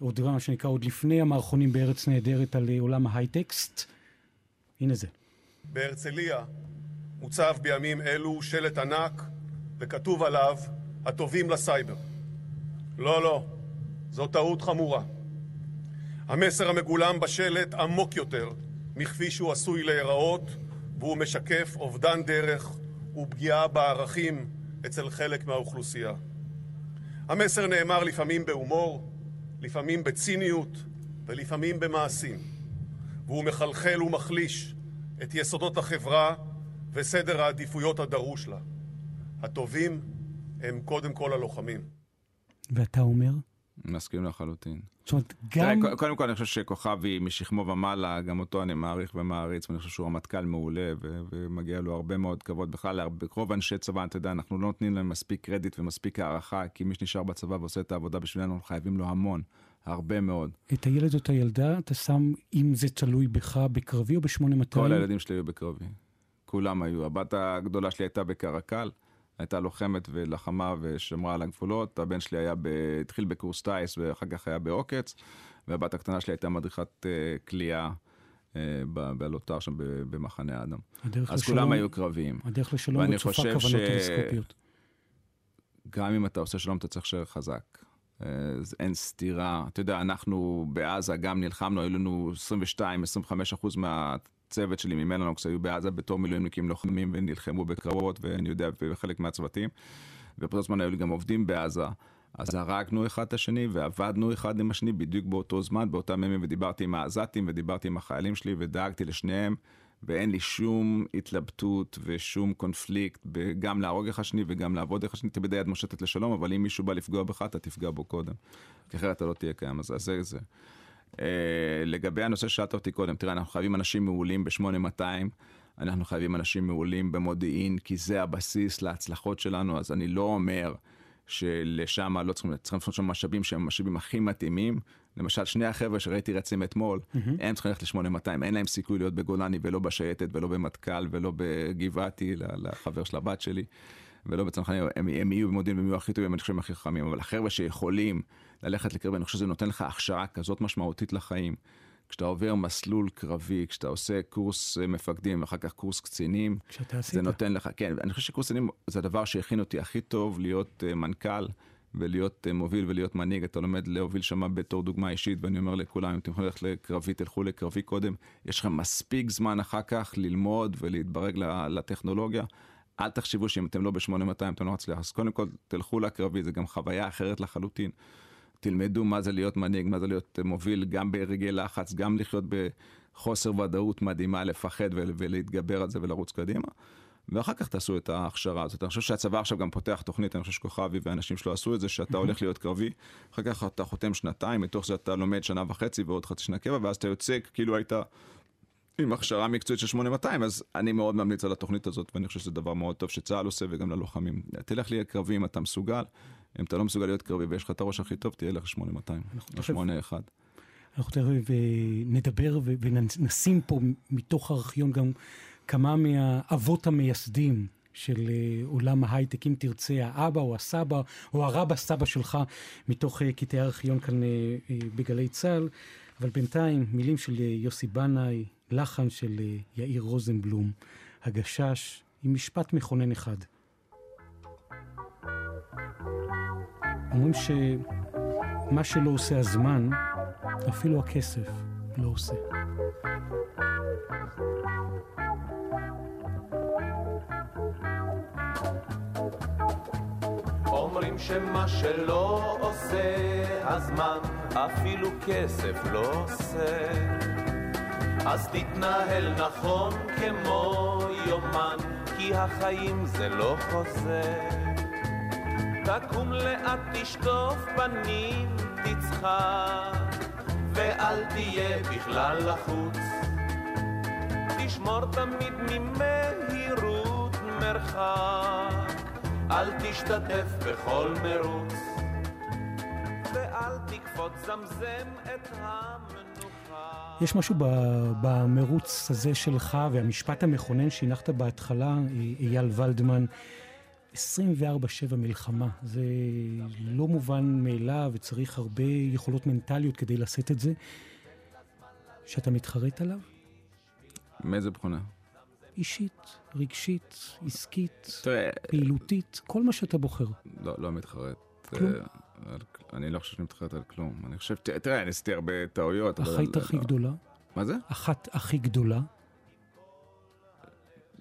עוד מה שנקרא, עוד לפני המערכונים בארץ נהדרת על אה, עולם ההייטקסט. הנה זה. בהרצליה מוצב בימים אלו שלט ענק וכתוב עליו הטובים לסייבר. לא, לא, זו טעות חמורה. המסר המגולם בשלט עמוק יותר מכפי שהוא עשוי להיראות והוא משקף אובדן דרך ופגיעה בערכים אצל חלק מהאוכלוסייה. המסר נאמר לפעמים בהומור, לפעמים בציניות ולפעמים במעשים, והוא מחלחל ומחליש את יסודות החברה וסדר העדיפויות הדרוש לה. הטובים הם קודם כל הלוחמים. ואתה אומר? מסכים לחלוטין. זאת אומרת, תראה, גם... ק- קודם כל אני חושב שכוכבי משכמו ומעלה, גם אותו אני מעריך ומעריץ, ואני חושב שהוא רמטכ"ל מעולה, ו- ומגיע לו הרבה מאוד כבוד. בכלל, רוב אנשי צבא, אתה יודע, אנחנו לא נותנים להם מספיק קרדיט ומספיק הערכה, כי מי שנשאר בצבא ועושה את העבודה בשבילנו, אנחנו חייבים לו המון, הרבה מאוד. את הילד או את הילדה, אתה שם, אם זה תלוי בך, בקרבי או ב-8200? כל הילדים שלי היו בקרבי. כולם היו. הבת הגדולה שלי הייתה בקרקל, הייתה לוחמת ולחמה ושמרה על הגבולות. הבן שלי היה ב... התחיל בקורס טיס ואחר כך היה בעוקץ, והבת הקטנה שלי הייתה מדריכת אה, כליאה אה, בלוטר שם במחנה אדם. אז לשלום- כולם היו קרביים. הדרך לשלום רצופה כוונות ש- טלסקופיות. גם אם אתה עושה שלום, אתה צריך להישאר חזק. אה, אין סתירה. אתה יודע, אנחנו בעזה גם נלחמנו, היו לנו 22-25 אחוז מהצוות שלי ממלנוקס היו בעזה בתור מילואימניקים לוחמים ונלחמו בקרבות, ואני יודע, בחלק מהצוותים. ובאותו זמן היו לי גם עובדים בעזה. אז הרגנו אחד את השני ועבדנו אחד עם השני בדיוק באותו זמן, באותם ימים, ודיברתי עם העזתים ודיברתי עם החיילים שלי ודאגתי לשניהם, ואין לי שום התלבטות ושום קונפליקט, גם להרוג אחד שני וגם לעבוד אחד שני, תמיד היד מושטת לשלום, אבל אם מישהו בא לפגוע בך, אתה תפגע בו קודם, כי אחרת אתה לא תהיה קיים, אז אז זה זה. Uh, לגבי הנושא ששאלת אותי קודם, תראה, אנחנו חייבים אנשים מעולים ב-8200, אנחנו חייבים אנשים מעולים במודיעין, כי זה הבסיס להצלחות שלנו, אז אני לא אומר שלשם לא צריכים, צריכים לעשות שם משאבים שהם המשאבים הכי מתאימים. למשל, שני החבר'ה שראיתי רצים אתמול, מהמם. הם צריכים ללכת ל-8200, אין להם סיכוי להיות בגולני ולא בשייטת ולא במטכ"ל ולא בגבעתי, לחבר של הבת שלי. ולא בצנחנים, הם, הם יהיו במודיעין והם יהיו הכי טובים, אני חושב שהם הכי חכמים, אבל החבר'ה שיכולים ללכת לקרבי, אני חושב שזה נותן לך הכשרה כזאת משמעותית לחיים. כשאתה עובר מסלול קרבי, כשאתה עושה קורס אה, מפקדים ואחר כך קורס קצינים, זה עשית. נותן לך, כן, אני חושב שקורס קצינים זה הדבר שהכין אותי הכי טוב להיות אה, מנכ"ל ולהיות אה, מוביל ולהיות מנהיג, אתה לומד להוביל שם בתור דוגמה אישית, ואני אומר לכולם, אם אתם יכולים ללכת לקרבי, תלכו לקרבי קודם, יש לכם מספיק זמן אחר כך ללמוד ולהתברג לטכנולוגיה. אל תחשבו שאם אתם לא ב-8200 אתם לא מצליח, אז קודם כל תלכו לקרבי, זה גם חוויה אחרת לחלוטין. תלמדו מה זה להיות מנהיג, מה זה להיות מוביל, גם ברגעי לחץ, גם לחיות בחוסר ודאות מדהימה, לפחד ול- ולהתגבר על זה ולרוץ קדימה. ואחר כך תעשו את ההכשרה הזאת. אני חושב שהצבא עכשיו גם פותח תוכנית, אני חושב שכוכבי והאנשים שלו עשו את זה, שאתה הולך להיות קרבי, אחר כך אתה חותם שנתיים, מתוך זה אתה לומד שנה וחצי ועוד חצי שנה קבע, ואז אתה יוצא כאילו היית עם הכשרה מקצועית של 8200, אז אני מאוד ממליץ על התוכנית הזאת, ואני חושב שזה דבר מאוד טוב שצה"ל עושה וגם ללוחמים. תלך להיות קרבי אם אתה מסוגל, אם אתה לא מסוגל להיות קרבי ויש לך את הראש הכי טוב, תהיה לך 8200, או תכף- 81. אנחנו תכף אה, נדבר ונשים פה מתוך הארכיון גם כמה מהאבות המייסדים של אה, עולם ההייטק, אם תרצה, האבא או הסבא או הרבא סבא שלך, מתוך אה, קטעי הארכיון כאן בגלי צה"ל. אבל בינתיים, מילים של יוסי בנאי, לחן של יאיר רוזנבלום, הגשש, עם משפט מכונן אחד. אומרים שמה שלא עושה הזמן, אפילו הכסף לא עושה. אומרים שמה שלא עושה הזמן, אפילו כסף לא עושה. אז תתנהל נכון כמו יומן, כי החיים זה לא חוזה. תקום לאט, תשטוף פנים, תצחק, ואל תהיה בכלל לחוץ. תשמור תמיד ממהירות מרחק, אל תשתתף בכל מרוץ, ואל תקפוץ זמזם את המנוחה. יש משהו במרוץ הזה שלך והמשפט המכונן שהנחת בהתחלה, אייל ולדמן, 24-7 מלחמה. זה לא מובן מאליו וצריך הרבה יכולות מנטליות כדי לשאת את זה. שאתה מתחרט עליו? מאיזה בחינה? אישית, רגשית, עסקית, תראה, פעילותית, כל מה שאתה בוחר. לא, לא מתחרט. כלום? אה, על- אני לא חושב שאני מתחרט על כלום. אני חושב, תראה, אני עשיתי הרבה טעויות. אבל- החית הכי גדולה? מה זה? אחת הכי גדולה?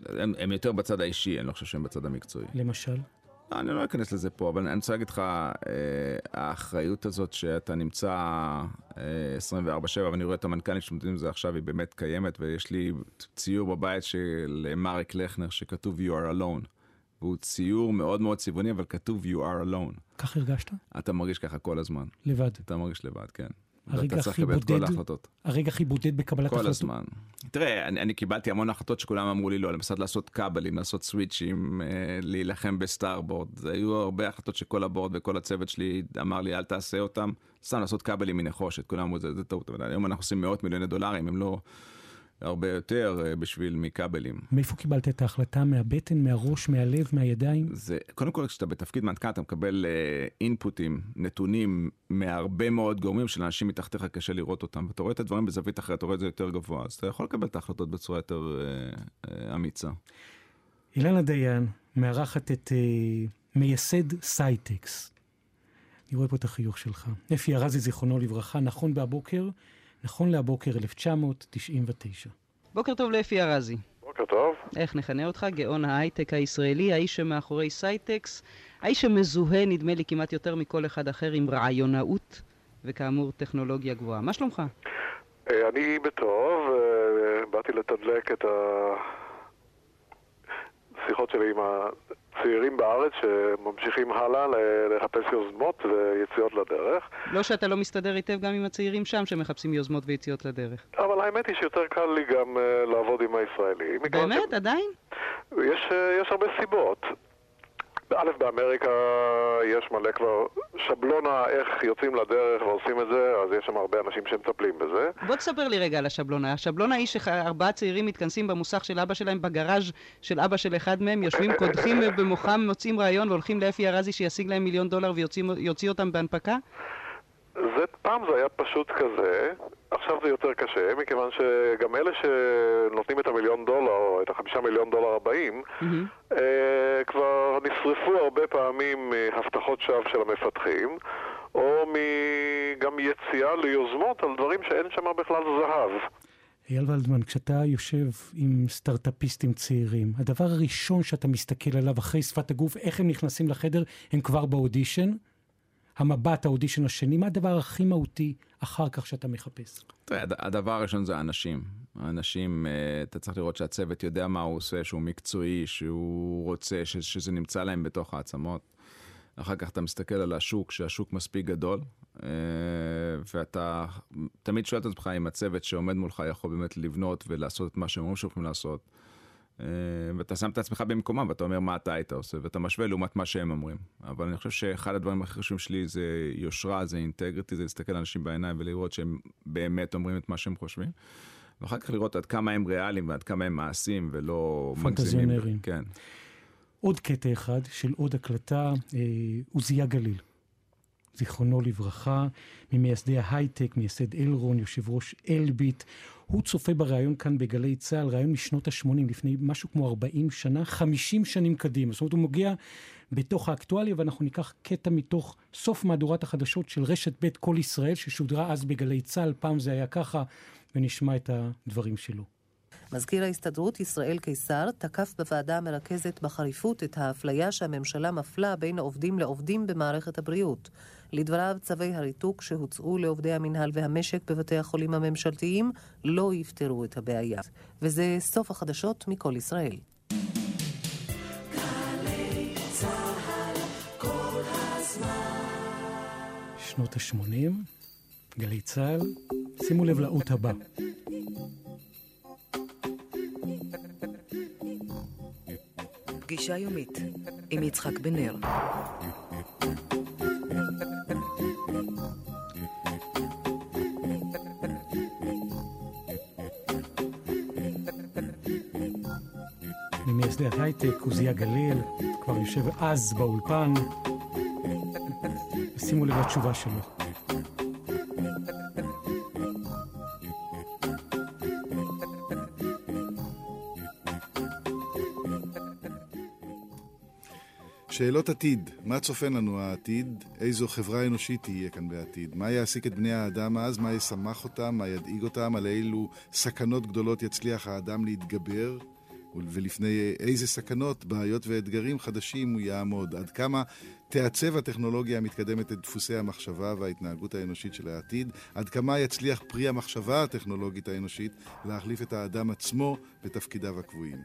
הם, הם יותר בצד האישי, אני לא חושב שהם בצד המקצועי. למשל? לא, אני לא אכנס לזה פה, אבל אני רוצה להגיד לך, אה, האחריות הזאת שאתה נמצא אה, 24/7, ואני רואה את המנכ"לים שמתמודדים עם זה עכשיו, היא באמת קיימת, ויש לי ציור בבית של מרק לכנר שכתוב You are alone. והוא ציור מאוד מאוד צבעוני, אבל כתוב You are alone. כך הרגשת? אתה מרגיש ככה כל הזמן. לבד. אתה מרגיש לבד, כן. הרגע ואתה צריך הכי לקבל את כל בודד, ההחלטות. הרגע הכי בודד בקבלת כל החלטות. הזמן. תראה, אני, אני קיבלתי המון החלטות שכולם אמרו לי לא, למשל לעשות כבלים, לעשות סוויצ'ים, אה, להילחם בסטארבורד. זה היו הרבה החלטות שכל הבורד וכל הצוות שלי אמר לי אל תעשה אותם, סתם לעשות כבלים מנחושת, כולם אמרו זה, זה טעות, אבל היום אנחנו עושים מאות מיליוני דולרים, אם לא הרבה יותר אה, בשביל מכבלים. מאיפה קיבלת את ההחלטה? מהבטן, מהראש, מהלב, מהידיים? זה, קודם כל כשאתה בתפקיד מנכ"ל אתה מקבל אה, אינפוטים, נתונים מהרבה מאוד גורמים של אנשים מתחתיך קשה לראות אותם, ואתה רואה את הדברים בזווית אחרת, אתה רואה את זה יותר גבוה, אז אתה יכול לקבל את ההחלטות בצורה יותר אה, אה, אמיצה. אילנה דיין מארחת את אה, מייסד סייטקס. אני רואה פה את החיוך שלך. אפי ארזי, זיכרונו לברכה, נכון בהבוקר, נכון להבוקר 1999. בוקר טוב לאפי ארזי. בוקר טוב. איך נכנה אותך? גאון ההייטק הישראלי, האיש שמאחורי סייטקס, האיש שמזוהה, נדמה לי, כמעט יותר מכל אחד אחר עם רעיונאות, וכאמור, טכנולוגיה גבוהה. מה שלומך? אה, אני בטוב, אה, באתי לתדלק את השיחות שלי עם הצעירים בארץ שממשיכים הלאה לחפש יוזמות ויציאות לדרך. לא שאתה לא מסתדר היטב גם עם הצעירים שם, שמחפשים יוזמות ויציאות לדרך. אבל האמת היא שיותר קל לי גם אה, לעבוד עם הישראלים. באמת? עדיין? יש, אה, יש הרבה סיבות. א', באמריקה יש מלא כבר שבלונה איך יוצאים לדרך ועושים את זה, אז יש שם הרבה אנשים שמטפלים בזה. בוא תספר לי רגע על השבלונה. השבלונה היא שארבעה צעירים מתכנסים במוסך של אבא שלהם, בגראז' של אבא של אחד מהם, יושבים, קודחים במוחם, מוצאים רעיון והולכים לאפי ארזי שישיג להם מיליון דולר ויוציא אותם בהנפקה? זה, פעם זה היה פשוט כזה, עכשיו זה יותר קשה, מכיוון שגם אלה שנותנים את המיליון דולר, או את החמישה מיליון דולר הבאים, אה, כבר נשרפו הרבה פעמים מהבטחות שווא של המפתחים, או מ- גם יציאה ליוזמות על דברים שאין שם בכלל זהב. אייל ולדמן, כשאתה יושב עם סטארט-אפיסטים צעירים, הדבר הראשון שאתה מסתכל עליו אחרי שפת הגוף, איך הם נכנסים לחדר, הם כבר באודישן, המבט, האודישן השני, מה הדבר הכי מהותי אחר כך שאתה מחפש? תראה, הד- הדבר הראשון זה האנשים. האנשים, אה, אתה צריך לראות שהצוות יודע מה הוא עושה, שהוא מקצועי, שהוא רוצה, שזה נמצא להם בתוך העצמות. אחר כך אתה מסתכל על השוק, שהשוק מספיק גדול, אה, ואתה תמיד שואל את עצמך אם הצוות שעומד מולך יכול באמת לבנות ולעשות את מה שהם אומרים שהולכים לעשות. אה, ואתה שם את עצמך במקומם ואתה אומר מה אתה היית עושה, ואתה משווה לעומת מה שהם אומרים. אבל אני חושב שאחד הדברים הכי חשובים שלי זה יושרה, זה אינטגריטי, זה להסתכל לאנשים בעיניים ולראות שהם באמת אומרים את מה שהם חושבים. ואחר כך לראות עד כמה הם ריאליים ועד כמה הם מעשים ולא. פנטזיונרים. כן. עוד קטע אחד של עוד הקלטה, אה, עוזיה גליל. זיכרונו לברכה, ממייסדי ההייטק, מייסד אלרון, יושב ראש אלביט. הוא צופה בריאיון כאן בגלי צה"ל, ראיון משנות ה-80, לפני משהו כמו 40 שנה, 50 שנים קדימה. זאת אומרת, הוא מגיע בתוך האקטואליה, ואנחנו ניקח קטע מתוך סוף מהדורת החדשות של רשת ב' כל ישראל, ששודרה אז בגלי צה"ל, פעם זה היה ככה, ונשמע את הדברים שלו. מזכיר ההסתדרות ישראל קיסר תקף בוועדה המרכזת בחריפות את האפליה שהממשלה מפלה בין עובדים לעובדים במערכת הבריאות. לדבריו, צווי הריתוק שהוצאו לעובדי המינהל והמשק בבתי החולים הממשלתיים לא יפתרו את הבעיה. וזה סוף החדשות מכל ישראל. שנות ה-80, גלי צה"ל, שימו לב לאות הבא. פגישה יומית עם יצחק בן נר. ממייסדי ההייטק, עוזיה גליל, כבר יושב אז באולפן. שימו לב לתשובה שלו. שאלות עתיד, מה צופן לנו העתיד? איזו חברה אנושית תהיה כאן בעתיד? מה יעסיק את בני האדם אז? מה ישמח אותם? מה ידאיג אותם? על אילו סכנות גדולות יצליח האדם להתגבר? ולפני איזה סכנות, בעיות ואתגרים חדשים הוא יעמוד. עד כמה תעצב הטכנולוגיה המתקדמת את דפוסי המחשבה וההתנהגות האנושית של העתיד, עד כמה יצליח פרי המחשבה הטכנולוגית האנושית להחליף את האדם עצמו בתפקידיו הקבועים.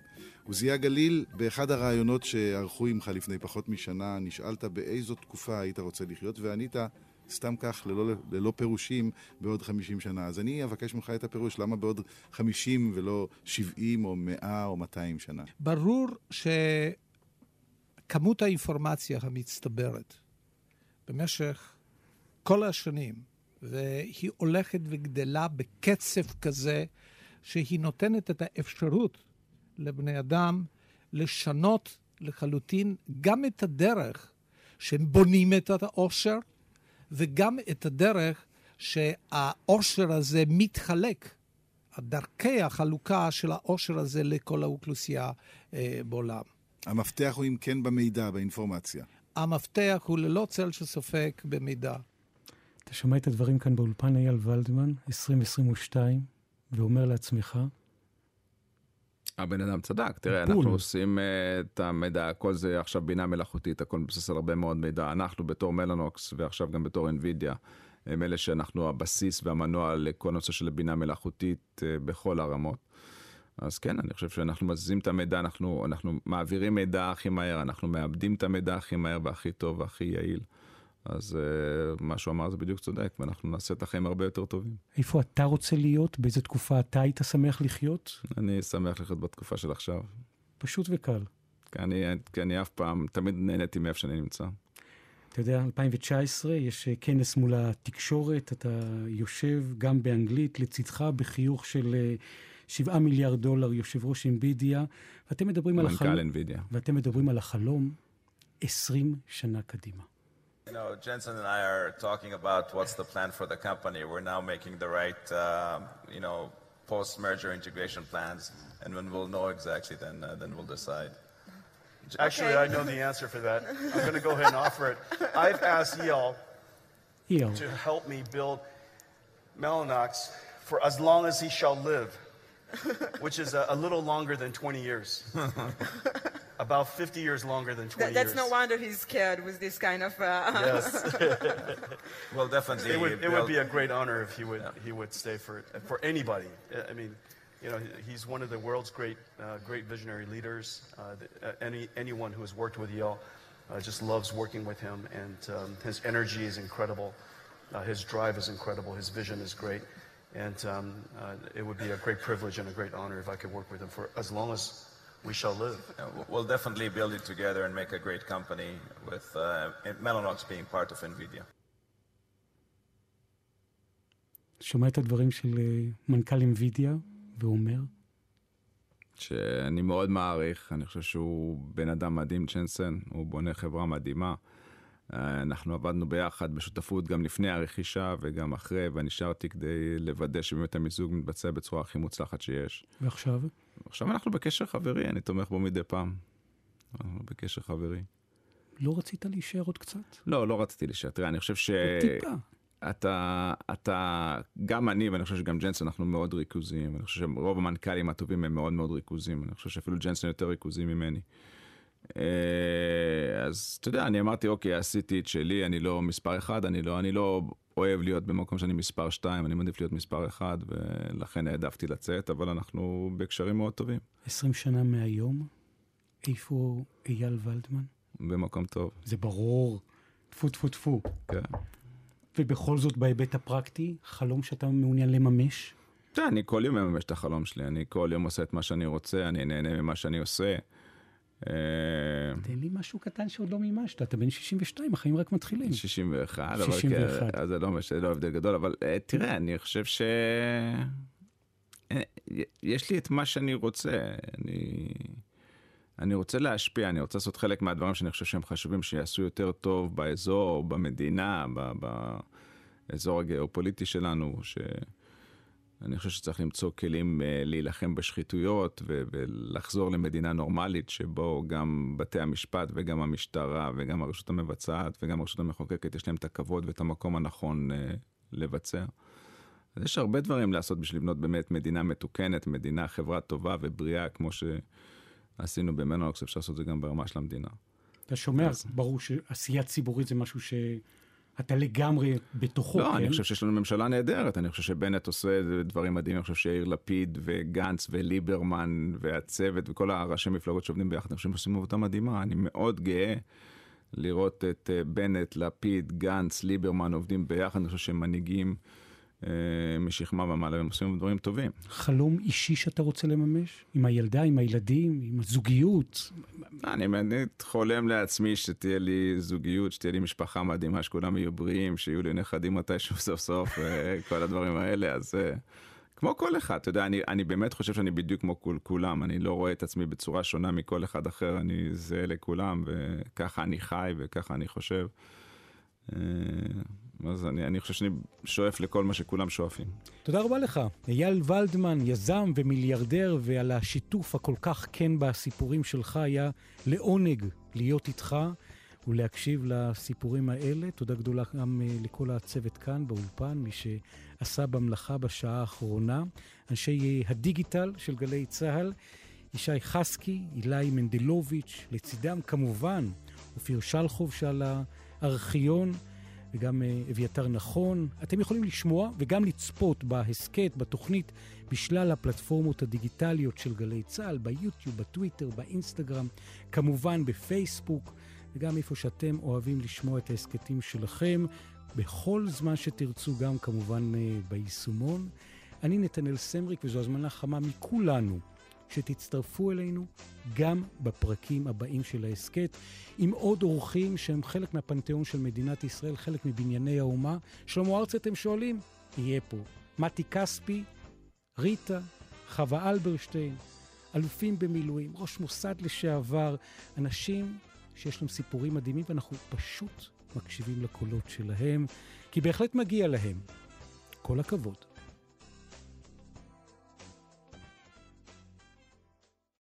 עוזיה גליל, באחד הראיונות שערכו עמך לפני פחות משנה, נשאלת באיזו תקופה היית רוצה לחיות, וענית סתם כך, ללא, ללא פירושים, בעוד 50 שנה. אז אני אבקש ממך את הפירוש, למה בעוד 50 ולא 70 או 100 או 200 שנה? ברור שכמות האינפורמציה המצטברת במשך כל השנים, והיא הולכת וגדלה בקצב כזה, שהיא נותנת את האפשרות לבני אדם לשנות לחלוטין גם את הדרך שהם בונים את העושר, וגם את הדרך שהעושר הזה מתחלק, דרכי החלוקה של העושר הזה לכל האוכלוסייה אה, בעולם. המפתח הוא אם כן במידע, באינפורמציה. המפתח הוא ללא צל של ספק במידע. אתה שומע את הדברים כאן באולפן אייל ולדמן, 2022, ואומר לעצמך, הבן אדם צדק, תראה, בול. אנחנו עושים uh, את המידע, הכל זה עכשיו בינה מלאכותית, הכל מבוסס על הרבה מאוד מידע. אנחנו בתור מלאנוקס ועכשיו גם בתור NVIDIA, הם אלה שאנחנו הבסיס והמנוע לכל נושא של בינה מלאכותית uh, בכל הרמות. אז כן, אני חושב שאנחנו מזיזים את המידע, אנחנו, אנחנו מעבירים מידע הכי מהר, אנחנו מאבדים את המידע הכי מהר והכי טוב והכי יעיל. אז uh, מה שהוא אמר זה בדיוק צודק, ואנחנו נעשה את החיים הרבה יותר טובים. איפה אתה רוצה להיות? באיזה תקופה אתה היית שמח לחיות? אני שמח לחיות בתקופה של עכשיו. פשוט וקל. כי אני, כי אני אף פעם, תמיד נהניתי מאיפה שאני נמצא. אתה יודע, 2019, יש אה, כנס מול התקשורת, אתה יושב גם באנגלית, לצדך בחיוך של אה, 7 מיליארד דולר, יושב ראש אמבידיה, ואתם מדברים על מנכ"ל החלום, NVIDIA. ואתם מדברים על החלום 20 שנה קדימה. You know, Jensen and I are talking about what's the plan for the company. We're now making the right, uh, you know, post-merger integration plans, and when we'll know exactly, then uh, then we'll decide. Actually, I know the answer for that. I'm going to go ahead and offer it. I've asked Yale Yale. to help me build Mellanox for as long as he shall live, which is a, a little longer than 20 years. About 50 years longer than 20 That, that's years. no wonder he's scared with this kind of. Uh, Yes. Well, definitely. It would, it would be a great honor if he would he would stay for for anybody. I mean, you know, he's one of the world's great uh, great visionary leaders. Uh, the, uh, any anyone who has worked with Yale uh, just loves working with him, and um, his energy is incredible. Uh, his drive is incredible. His vision is great, and um, uh, it would be a great privilege and a great honor if I could work with him for as long as we shall live. Yeah, we'll- definitely build it together and make a great company with uh, Mellanox being part of NVIDIA. שומע את הדברים של אה, מנכ"ל אמבידיה, ואומר, שאני מאוד מעריך, אני חושב שהוא בן אדם מדהים, צ'נסן, הוא בונה חברה מדהימה. אנחנו עבדנו ביחד בשותפות גם לפני הרכישה וגם אחרי, ונשארתי כדי לוודא שבאמת המיזוג מתבצע בצורה הכי מוצלחת שיש. ועכשיו? עכשיו אנחנו בקשר חברי, אני תומך בו מדי פעם. אנחנו בקשר חברי. לא רצית להישאר עוד קצת? לא, לא רציתי להישאר. תראה, אני חושב ש... טיפה. אתה, אתה, גם אני, ואני חושב שגם ג'נסון, אנחנו מאוד ריכוזיים. אני חושב שרוב המנכ"לים הטובים הם מאוד מאוד ריכוזיים. אני חושב שאפילו ג'נסון יותר ריכוזי ממני. אה, אז אתה יודע, אני אמרתי, אוקיי, עשיתי את שלי, אני לא מספר אחד, אני לא, אני לא אוהב להיות במקום שאני מספר שתיים, אני מעדיף להיות מספר אחד, ולכן העדפתי לצאת, אבל אנחנו בקשרים מאוד טובים. 20 שנה מהיום, איפה אייל ולדמן? במקום טוב. זה ברור. טפו טפו טפו. כן. ובכל זאת, בהיבט הפרקטי, חלום שאתה מעוניין לממש? אתה יודע, אני כל יום מממש את החלום שלי, אני כל יום עושה את מה שאני רוצה, אני נהנה ממה שאני עושה. אה, תן לי משהו קטן שעוד לא מימשת, אתה בן 62, החיים רק מתחילים. 61, אבל 61. כן, אז זה לא משנה, לא הבדל גדול, אבל אה, תראה, אני חושב ש... אה, יש לי את מה שאני רוצה, אני... אני רוצה להשפיע, אני רוצה לעשות חלק מהדברים שאני חושב שהם חשובים, שיעשו יותר טוב באזור, במדינה, באזור הגיאופוליטי שלנו, שאני חושב שצריך למצוא כלים אה, להילחם בשחיתויות ו- ולחזור למדינה נורמלית, שבו גם בתי המשפט וגם המשטרה וגם הרשות המבצעת וגם הרשות המחוקקת, יש להם את הכבוד ואת המקום הנכון אה, לבצע. אז יש הרבה דברים לעשות בשביל לבנות באמת מדינה מתוקנת, מדינה, חברה טובה ובריאה, כמו ש... עשינו במנוקס, אפשר לעשות את זה גם ברמה של המדינה. אתה שומע, ברור שעשייה ציבורית זה משהו שאתה לגמרי בתוכו, לא, כן? אני חושב שיש לנו ממשלה נהדרת, אני חושב שבנט עושה דברים מדהימים, אני חושב שיאיר לפיד וגנץ וליברמן והצוות וכל הראשי מפלגות שעובדים ביחד, אני חושב שהם עושים עבודה מדהימה, אני מאוד גאה לראות את אה, בנט, לפיד, גנץ, ליברמן עובדים ביחד, אני חושב שהם מנהיגים משכמה ומעלה, הם עושים דברים טובים. חלום אישי שאתה רוצה לממש? עם הילדה, עם הילדים, עם הזוגיות? אני באמת חולם לעצמי שתהיה לי זוגיות, שתהיה לי משפחה מדהימה, שכולם יהיו בריאים, שיהיו לי נכדים מתישהו סוף סוף, אה, כל הדברים האלה, אז אה, כמו כל אחד, אתה יודע, אני, אני באמת חושב שאני בדיוק כמו כול, כולם, אני לא רואה את עצמי בצורה שונה מכל אחד אחר, אני זהה לכולם, וככה אני חי וככה אני חושב. אז אני, אני חושב שאני שואף לכל מה שכולם שואפים. תודה רבה לך. אייל ולדמן, יזם ומיליארדר, ועל השיתוף הכל כך כן בסיפורים שלך, היה לעונג להיות איתך ולהקשיב לסיפורים האלה. תודה גדולה גם אה, לכל הצוות כאן באולפן, מי שעשה במלאכה בשעה האחרונה. אנשי אה, הדיגיטל של גלי צה"ל, ישי חסקי, אילי מנדלוביץ', לצידם כמובן אופיר שלחוב שעל הארכיון. וגם אה, אביתר נכון. אתם יכולים לשמוע וגם לצפות בהסכת, בתוכנית, בשלל הפלטפורמות הדיגיטליות של גלי צה"ל, ביוטיוב, בטוויטר, באינסטגרם, כמובן בפייסבוק, וגם איפה שאתם אוהבים לשמוע את ההסכתים שלכם, בכל זמן שתרצו, גם כמובן אה, ביישומון. אני נתנאל סמריק, וזו הזמנה חמה מכולנו. שתצטרפו אלינו גם בפרקים הבאים של ההסכת, עם עוד אורחים שהם חלק מהפנתיאון של מדינת ישראל, חלק מבנייני האומה. שלמה ארצי, אתם שואלים? יהיה פה. מתי כספי, ריטה, חווה אלברשטיין, אלופים במילואים, ראש מוסד לשעבר, אנשים שיש להם סיפורים מדהימים, ואנחנו פשוט מקשיבים לקולות שלהם, כי בהחלט מגיע להם. כל הכבוד.